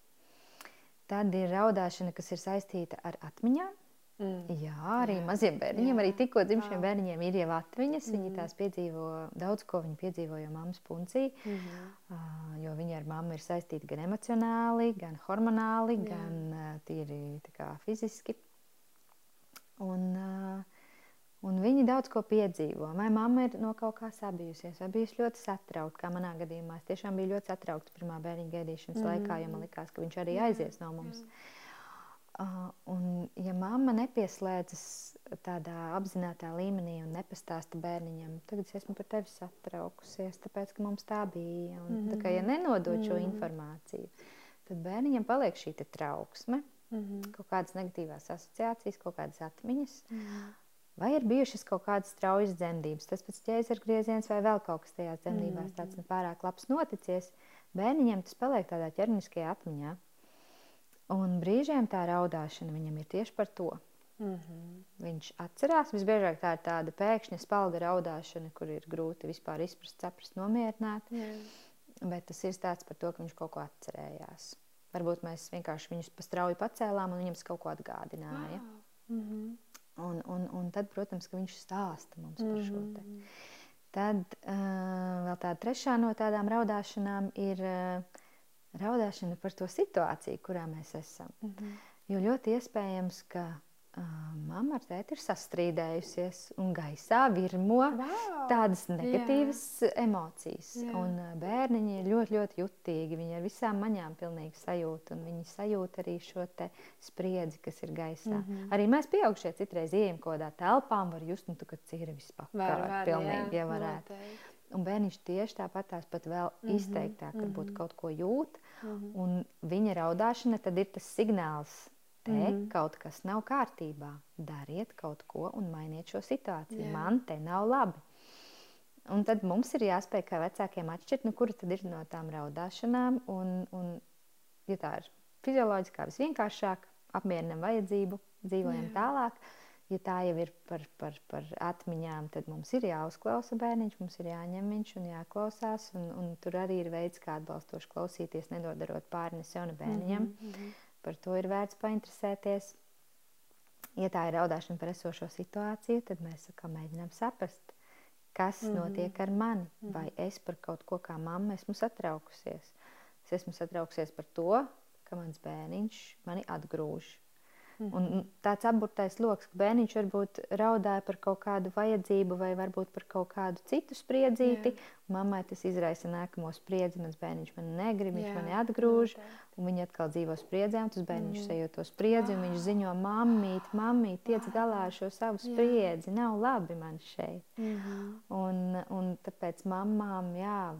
S2: Tad ir raudāšana, kas ir saistīta ar atmiņām. Mm. Jā, arī jā. maziem bērniņiem, jā. arī tikko dzimšiem bērniņiem ir jau atmiņas. Mm. Viņi tās piedzīvo, daudz ko viņi piedzīvo jau mammas puncī. Mm uh, jo viņi ar mammu ir saistīti gan emocionāli, gan hormonāli, jā. gan uh, tīri kā, fiziski. Un, uh, Un viņi daudz ko piedzīvo. Vai mamma ir no kaut kā sabijusies, vai bijusi ļoti satraukta, kā manā gadījumā. Es tiešām biju ļoti satraukta pirmā bērniņa gaidīšanas mm. laikā, jo man likās, ka viņš arī aizies no mums. Uh, un, ja mamma nepieslēdzas tādā apzinātajā līmenī un nepastāsta bērniņam, tad es esmu par tevi satraukusies, tāpēc ka mums tā bija. Un, mm -hmm. tā kā, ja nenodod šo mm -hmm. informāciju, tad bērniņam paliek šī trauksme, mm -hmm. kaut kādas negatīvās asociācijas, kaut kādas atmiņas. Mm -hmm. Vai ir bijušas kaut kādas straujas dzemdības, tas pats ķēzara grieziens vai vēl kaut kas tajās dzemdībās
S1: Mhm.
S2: tāds nepārāk labs noticies, bērniņam tas paliek tādā ķermeniskajā atmiņā. Un brīžiem tā raudāšana viņam ir tieši par to.
S1: Mhm.
S2: Viņš atcerās, visbiežāk tā ir tāda pēkšņa spalga raudāšana, kur ir grūti vispār izprast, saprast, nomierināt.
S1: Jā.
S2: Bet tas ir stāsts par to, ka viņš kaut ko atcerējās. Varbūt mēs vienkārši viņus pa strauji pacēlām un viņam kaut ko atgādināja.
S1: Wow. Mhm.
S2: Un, un, un tad, protams, ka viņš stāsta mums par šo te.
S1: Mhm.
S2: Tad uh, vēl tāda trešā no tādām raudāšanām ir uh, raudāšana par to situāciju, kurā mēs esam.
S1: Mhm.
S2: Jo ļoti iespējams, ka mamma ar tēti ir sastrīdējusies un gaisā virmo
S1: Wow.
S2: tādas negatīvas Jā. emocijas.
S1: Jā.
S2: Un bērniņi ir ļoti, ļoti jutīgi. Viņi ar visām maņām pilnīgi sajūt, un viņi sajūt arī šo te spriedzi, kas ir gaisā. Mm. -hmm. Arī mēs pieaugušie citreiz ejam kaut kādā telpā un var just, nu, ka cīri vispār pilnīgi
S1: jā,
S2: ievarēt.
S1: noteikti.
S2: Un bērniņš tieši tāpat tās pat vēl mm -hmm. izteiktāk, varbūt
S1: mhm.
S2: kaut ko jūt.
S1: Mhm.
S2: Un viņa raudāšana tad ir tas signāls, te mm
S1: Mhm.
S2: -hmm. kaut kas nav kārtībā. Dariet kaut ko un mainiet šo situāciju.
S1: Jā.
S2: Man te nav labi. Un tad mums ir jāspēj kā vecākiem atšķirt, nu, kura tad ir no tām raudāšanām. Un, un, ja tā ir fizioloģiskā, visvienkāršāk, apmierinam vajadzību, dzīvojam
S1: Jā.
S2: tālāk. Ja tā jau ir par, par, par atmiņām, tad mums ir jāuzklausa bērniņš, mums ir jāņem viņš un jāklausās. Un, un tur arī ir veids, kā atbalstoši klausīties, nedodarot pāri ne sev, ne bērniņam.
S1: Mhm, mhm.
S2: Par to ir vērts painteresēties. Ja tā ir raudāšana par esošo situāciju, tad mēs sakām, mēģinām saprast, kas mm. -hmm. notiek ar mani. Vai es par kaut ko kā mamma esmu satraukusies. Es esmu satraukusies par to, ka mans bērniņš mani atgrūž.
S1: Mhm.
S2: Un tāds apburtais lokus, ka bērniņš varbūt raudāja par kaut kādu vajadzību, vai varbūt par kaut kādu citu spriedzīti.
S1: Jā.
S2: Mammai tas izraisa nākamo spriedzi. Mans bērniņš man negrib, viņš
S1: Jā,
S2: mani atgrūž. Un viņi atkal dzīvo spriedzē, tas bērniņš
S1: Mhm.
S2: sajūt to spriedzi. un Viņš ziņo, mammīt, mammīt, tiec galā ar šo savu
S1: Jā.
S2: spriedzi. Nav labi man šeit.
S1: Mhm.
S2: Un, un tāpēc mamām jā,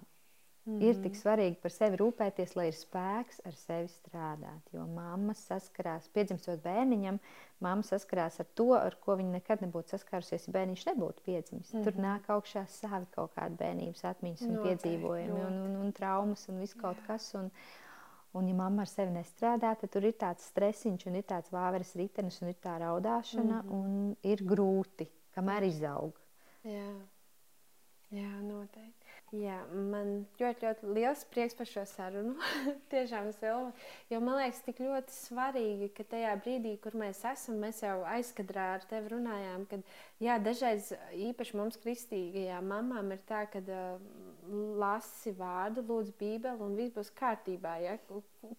S1: Mhm.
S2: ir tik svarīgi par sevi rūpēties, lai ir spēks ar sevi strādāt. Jo mamma saskarās, piedzimstot bērniņam, mamma saskarās ar to, ar ko viņa nekad nebūtu saskārusies, ja bērniņš nebūtu piedzimis. Mm -hmm. Tur
S1: Mhm.
S2: nāk augšā savi kaut kādi bērnības atmiņas un
S1: Noteikti,
S2: piedzīvojumi un, un, un traumas un viss kaut
S1: Jā.
S2: kas. Un, Un, ja mamma ar sevi nestrādā, tad tur ir tāds stresiņš, un ir tāds vāveres ritenis, un ir tā raudāšana, mm
S1: Mhm.
S2: -hmm. un ir grūti, kamēr izaug.
S1: Jā. Jā, noteikti. Jā, man ļoti, ļoti liels prieks par šo sarunu. [laughs] Tiešām, Silva. Jo man liekas, tik ļoti svarīgi, ka tajā brīdī, kur mēs esam, mēs jau aizkadrā ar tevi runājām, ka jā, dažreiz īpaši mums, kristīgajām mamām, ir tā, ka uh, lasi vārdu, lūdzu, Bībeli, un viss būs kārtībā. Ja?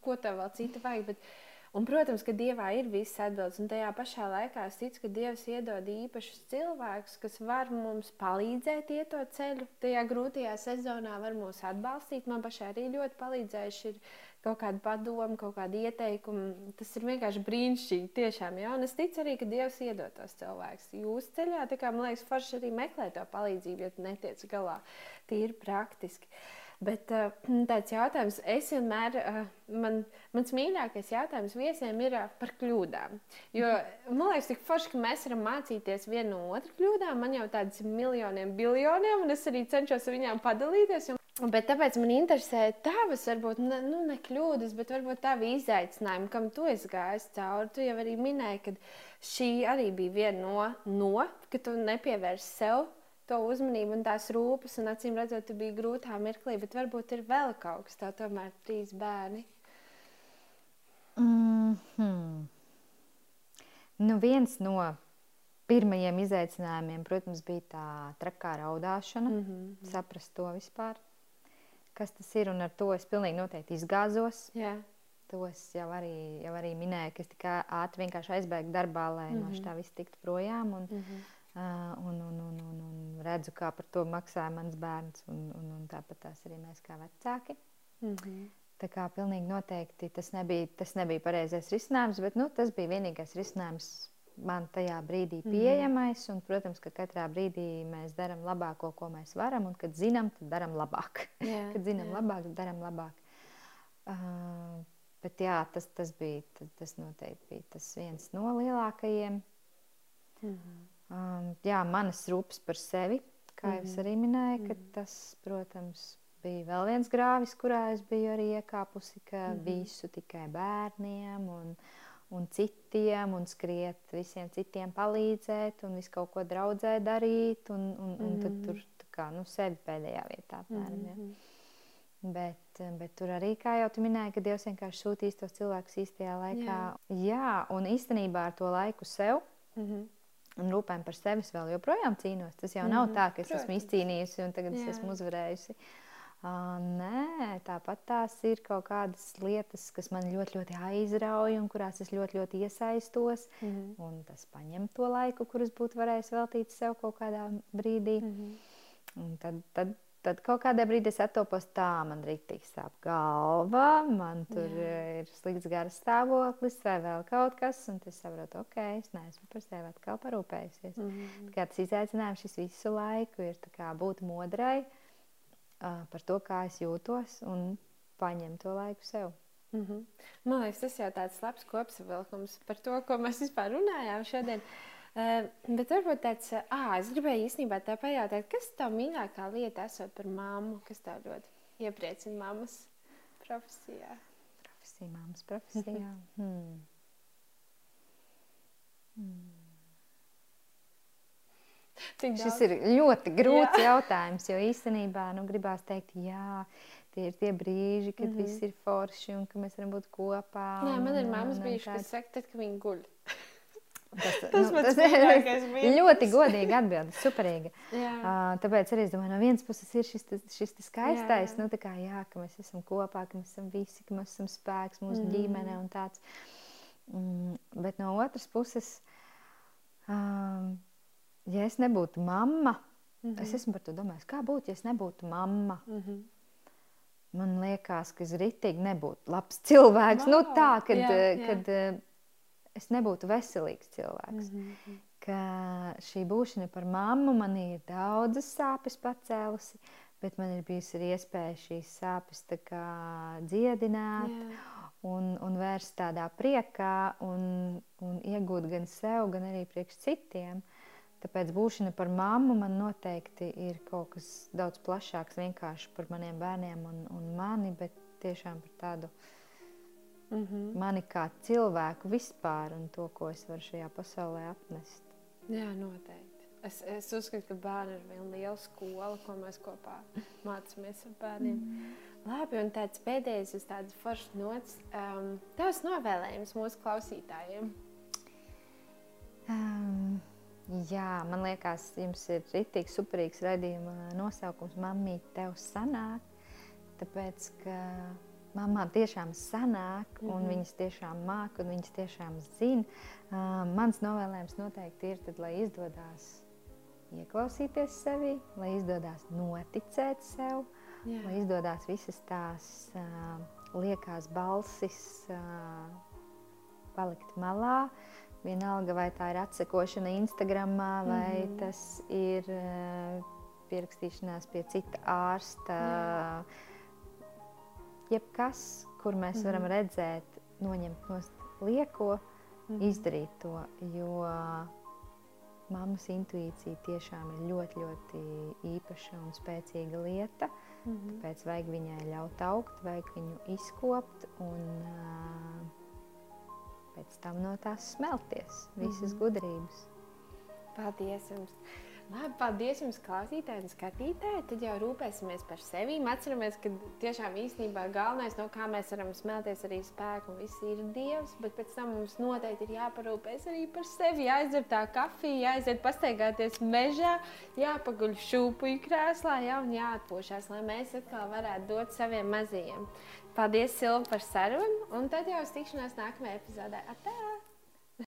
S1: Ko- tev vēl citu vajag? Bet, Un, protams, ka Dievā ir visas atbildes, un tajā pašā laikā es ticu, ka Dievs iedod īpašus cilvēkus, kas var mums palīdzēt iet to ceļu. Tajā grūtajā sezonā var mūs atbalstīt. Man pašai arī ļoti palīdzējuši ir kaut kāda padoma, kaut kāda ieteikuma. Tas ir vienkārši brīnišķīgi. Tiešām, ja? Un es ticu arī, ka Dievs iedod tos cilvēkus jūsu ceļā. Tā kā man liekas, forši arī meklē to palīdzību, ja tu netiec galā. Tīri praktiski. Bet uh, tāds jautājums, es vienmēr, uh, man, mans mīļākais jautājums viesiem ir uh, par kļūdām. Jo man liekas, tik forši, ka mēs varam mācīties vienu no otru kļūdām. Man jau tādas ir miljoniem, biljoniem, un es arī cenšos ar viņām padalīties. Un, bet tāpēc man interesē tavas, varbūt ne, nu, ne kļūdas, bet varbūt tavi izaicinājumi, kam tu esi gājis cauri. Tu jau arī minēji, ka šī arī bija viena no, no ka tu nepievērsi sev to uzmanību un tās rūpes, un acīm redzot, tu biji grūtā mirklī, bet varbūt ir vēl kaut kas tāds, tomēr trīs bērni.
S2: Mm -hmm. nu, viens no pirmajiem izaicinājumiem, protams, bija tā trakā raudāšana, mm. -hmm. saprast to vispār, kas tas ir. Un ar to es pilnīgi noteikti izgāzos.
S1: Jā,
S2: To es jau arī, jau arī minēju, ka es tik ātri vienkārši aizbēgu darbā, lai mm -hmm. no
S1: Mhm.
S2: tā viss tiktu projām. Un,
S1: mm -hmm.
S2: Uh, un, un, un, un, un redzu, kā par to maksāja mans bērns, un, un, un tāpat tās arī mēs kā vecāki.
S1: Mm -hmm.
S2: Tā kā pilnīgi noteikti tas nebija, tas nebija pareizais risinājums, bet nu, tas bija vienīgais risinājums man tajā brīdī pieejamais. Un, protams, ka katrā brīdī mēs darām labāko, ko mēs varam, un kad zinām, tad darām labāk.
S1: Jā, [laughs]
S2: kad zinām
S1: jā.
S2: labāk, tad darām labāk. Uh, bet jā, tas, tas bija tas, tas noteikti bija tas viens no lielākajiem.
S1: Mm -hmm.
S2: Um, jā, manas rūpes par sevi, kā jau es
S1: Mhm.
S2: arī minēju, ka
S1: Mhm.
S2: tas, protams, bija vēl viens grāvis, kurā es biju arī iekāpusi, ka
S1: Mhm.
S2: visu tikai bērniem un, un citiem, un skriet visiem citiem palīdzēt, un visu kaut ko draudzē darīt, un, un, un tad
S1: Mhm.
S2: tur kā, nu, sevi pēdējā vietā. Apmēram, ja.
S1: Mhm.
S2: Bet, bet tur arī, kā jau tu minēji, ka Dievs vienkārši sūtīs tos cilvēkus īstajā laikā. Jā, Jā un īstenībā ar to laiku sev
S1: Mhm.
S2: Un rūpēm par sevi vēl joprojām cīnos. Tas jau nav
S1: Mhm,
S2: tā, ka es esmu
S1: protams.
S2: izcīnījusi un tagad
S1: Jā.
S2: es esmu uzvarējusi. Uh, nē, tāpat tās ir kaut kādas lietas, kas man ļoti, ļoti aizrauja un kurās es ļoti, ļoti iesaistos.
S1: Mhm.
S2: Un tas prasa to laiku, kurus būtu varējis veltīt sev kaut kādā brīdī.
S1: Mhm.
S2: Un tad, tad, tad kaut kādā brīdī es attopos tā, man rīktīgi sāp galva, man tur
S1: Jā.
S2: ir slikts garas stāvoklis vai vēl kaut kas. Un tas saprotu, ok, es neesmu par sevi atkal parūpējusies.
S1: Mhm.
S2: Kā tas izaicinājums šis visu laiku ir tā kā būt modrai uh, par to, kā es jūtos un paņemt to laiku sev.
S1: Mhm. Man liekas, tas jau tāds labs kopsavilkums par to, ko mēs vispār runājām šodien. Uh, bet varbūt tāds, ah, es gribēju īstenībā te pajautāt, kas tev mīļākā lieta esot par mammu, kas tev ļoti iepriecina mammas profesijā?
S2: Profesija, māmas profesijā. [laughs] Hmm. Hmm.
S1: Cik
S2: Šis
S1: daudz?
S2: ir ļoti grūts jā. [laughs] jautājums, jo īstenībā nu, gribās teikt, jā, tie ir tie brīži, kad mm. -hmm. viss ir forši un ka mēs varam būt kopā.
S1: Nē, man ir mammas bijušas, kas saka, tad, kad viņi guļ.
S2: Tas, [laughs]
S1: Tas mans
S2: tas ir ļoti godīgi atbildi, superīgi. [laughs] Uh, tāpēc arī es domāju, no vienas puses ir šis, šis skaistais,
S1: Jā.
S2: nu, kā, jā, ka mēs esam kopā, ka mēs esam visi, ka mēs esam spēks, mūsu
S1: Mhm.
S2: mm. ģimene un tāds. Mm, bet no otras puses, um, ja es nebūtu mamma,
S1: Mhm.
S2: es esmu par to domājis, kā būtu, ja es nebūtu mamma.
S1: Mhm.
S2: Man liekas, ka es ritīgi nebūtu labs cilvēks. Wow. Nu, tā, kad,
S1: Jā,
S2: jā,
S1: jā.
S2: kad eh, es nebūtu veselīgs cilvēks. Mm. -hmm. Ka šī būšana par mammu man ir daudzas sāpes pacēlusi, bet man ir bijusi arī iespēja šīs sāpes dziedināt
S1: Jā.
S2: un, un vērst tādā priekā un, un iegūt gan sev, gan arī priekš citiem. Tāpēc būšana par mammu man noteikti ir kaut kas daudz plašāks vienkārši par maniem bērniem un, un mani, bet tiešām par tādu
S1: Mhm.
S2: mani kā cilvēku vispār un to, ko es varu šajā pasaulē atnest.
S1: Jā, noteikti. Es, es uzskatu, ka bērni ir viena liela skola, ko mēs kopā mācāmies ar bērniem. Mm. Labi, un tāds pēdējais, uz tādas foršas nots, um, tavs novēlējums mūsu klausītājiem.
S2: Um, jā, man liekas, jums ir rītīgi superīgs raidījuma nosaukums Mamīte, tev sanāk. Tāpēc, ka mamām tiešām sanāk, un mm
S1: Mhm.
S2: -hmm. viņas tiešām māca, un viņas tiešām zina. Uh, mans novēlējums noteikti ir, tad, lai izdodas ieklausīties sevi, lai izdodas noticēt sev,
S1: Jā.
S2: lai izdodas visas tās uh, liekās balsis uh, palikt malā. Vienalga, vai tā ir atsekošana Instagram, vai mm
S1: Mhm.
S2: -hmm. tas ir uh, pierakstīšanās pie cita ārsta.
S1: Jā.
S2: Jebkas, kur mēs mm -hmm. varam redzēt, noņemt no lieko, mm
S1: Mhm.
S2: -hmm. izdarīt to. Jo mammas intuīcija tiešām ir ļoti, ļoti īpaša un spēcīga lieta.
S1: Mhm.
S2: Tāpēc vajag viņai ļaut augt, vajag viņu izkopt un uh, pēc tam no tās smelties. Visas
S1: Mhm.
S2: gudrības.
S1: Paldies jums! Labi, paldies jums, klausītāji un skatītāji. Tad jau rūpēsimies par sevi. Atceramies, ka tiešām īstenībā galvenais, no kā mēs varam smelties, arī spēku un viss ir Dievs. Bet pēc tam mums noteikti ir jāparūpēs arī par sevi. Jāizdzer tā kafija, jāiziet pastaigāties mežā, jāpaguļ šūpuļu krēslā, jā, un jāatpūšas, lai mēs atkal varētu dot saviem mazajiem. Paldies, Silva, par sarunu, un tad jau uz tikšanās nākamajā epizodē. Atā!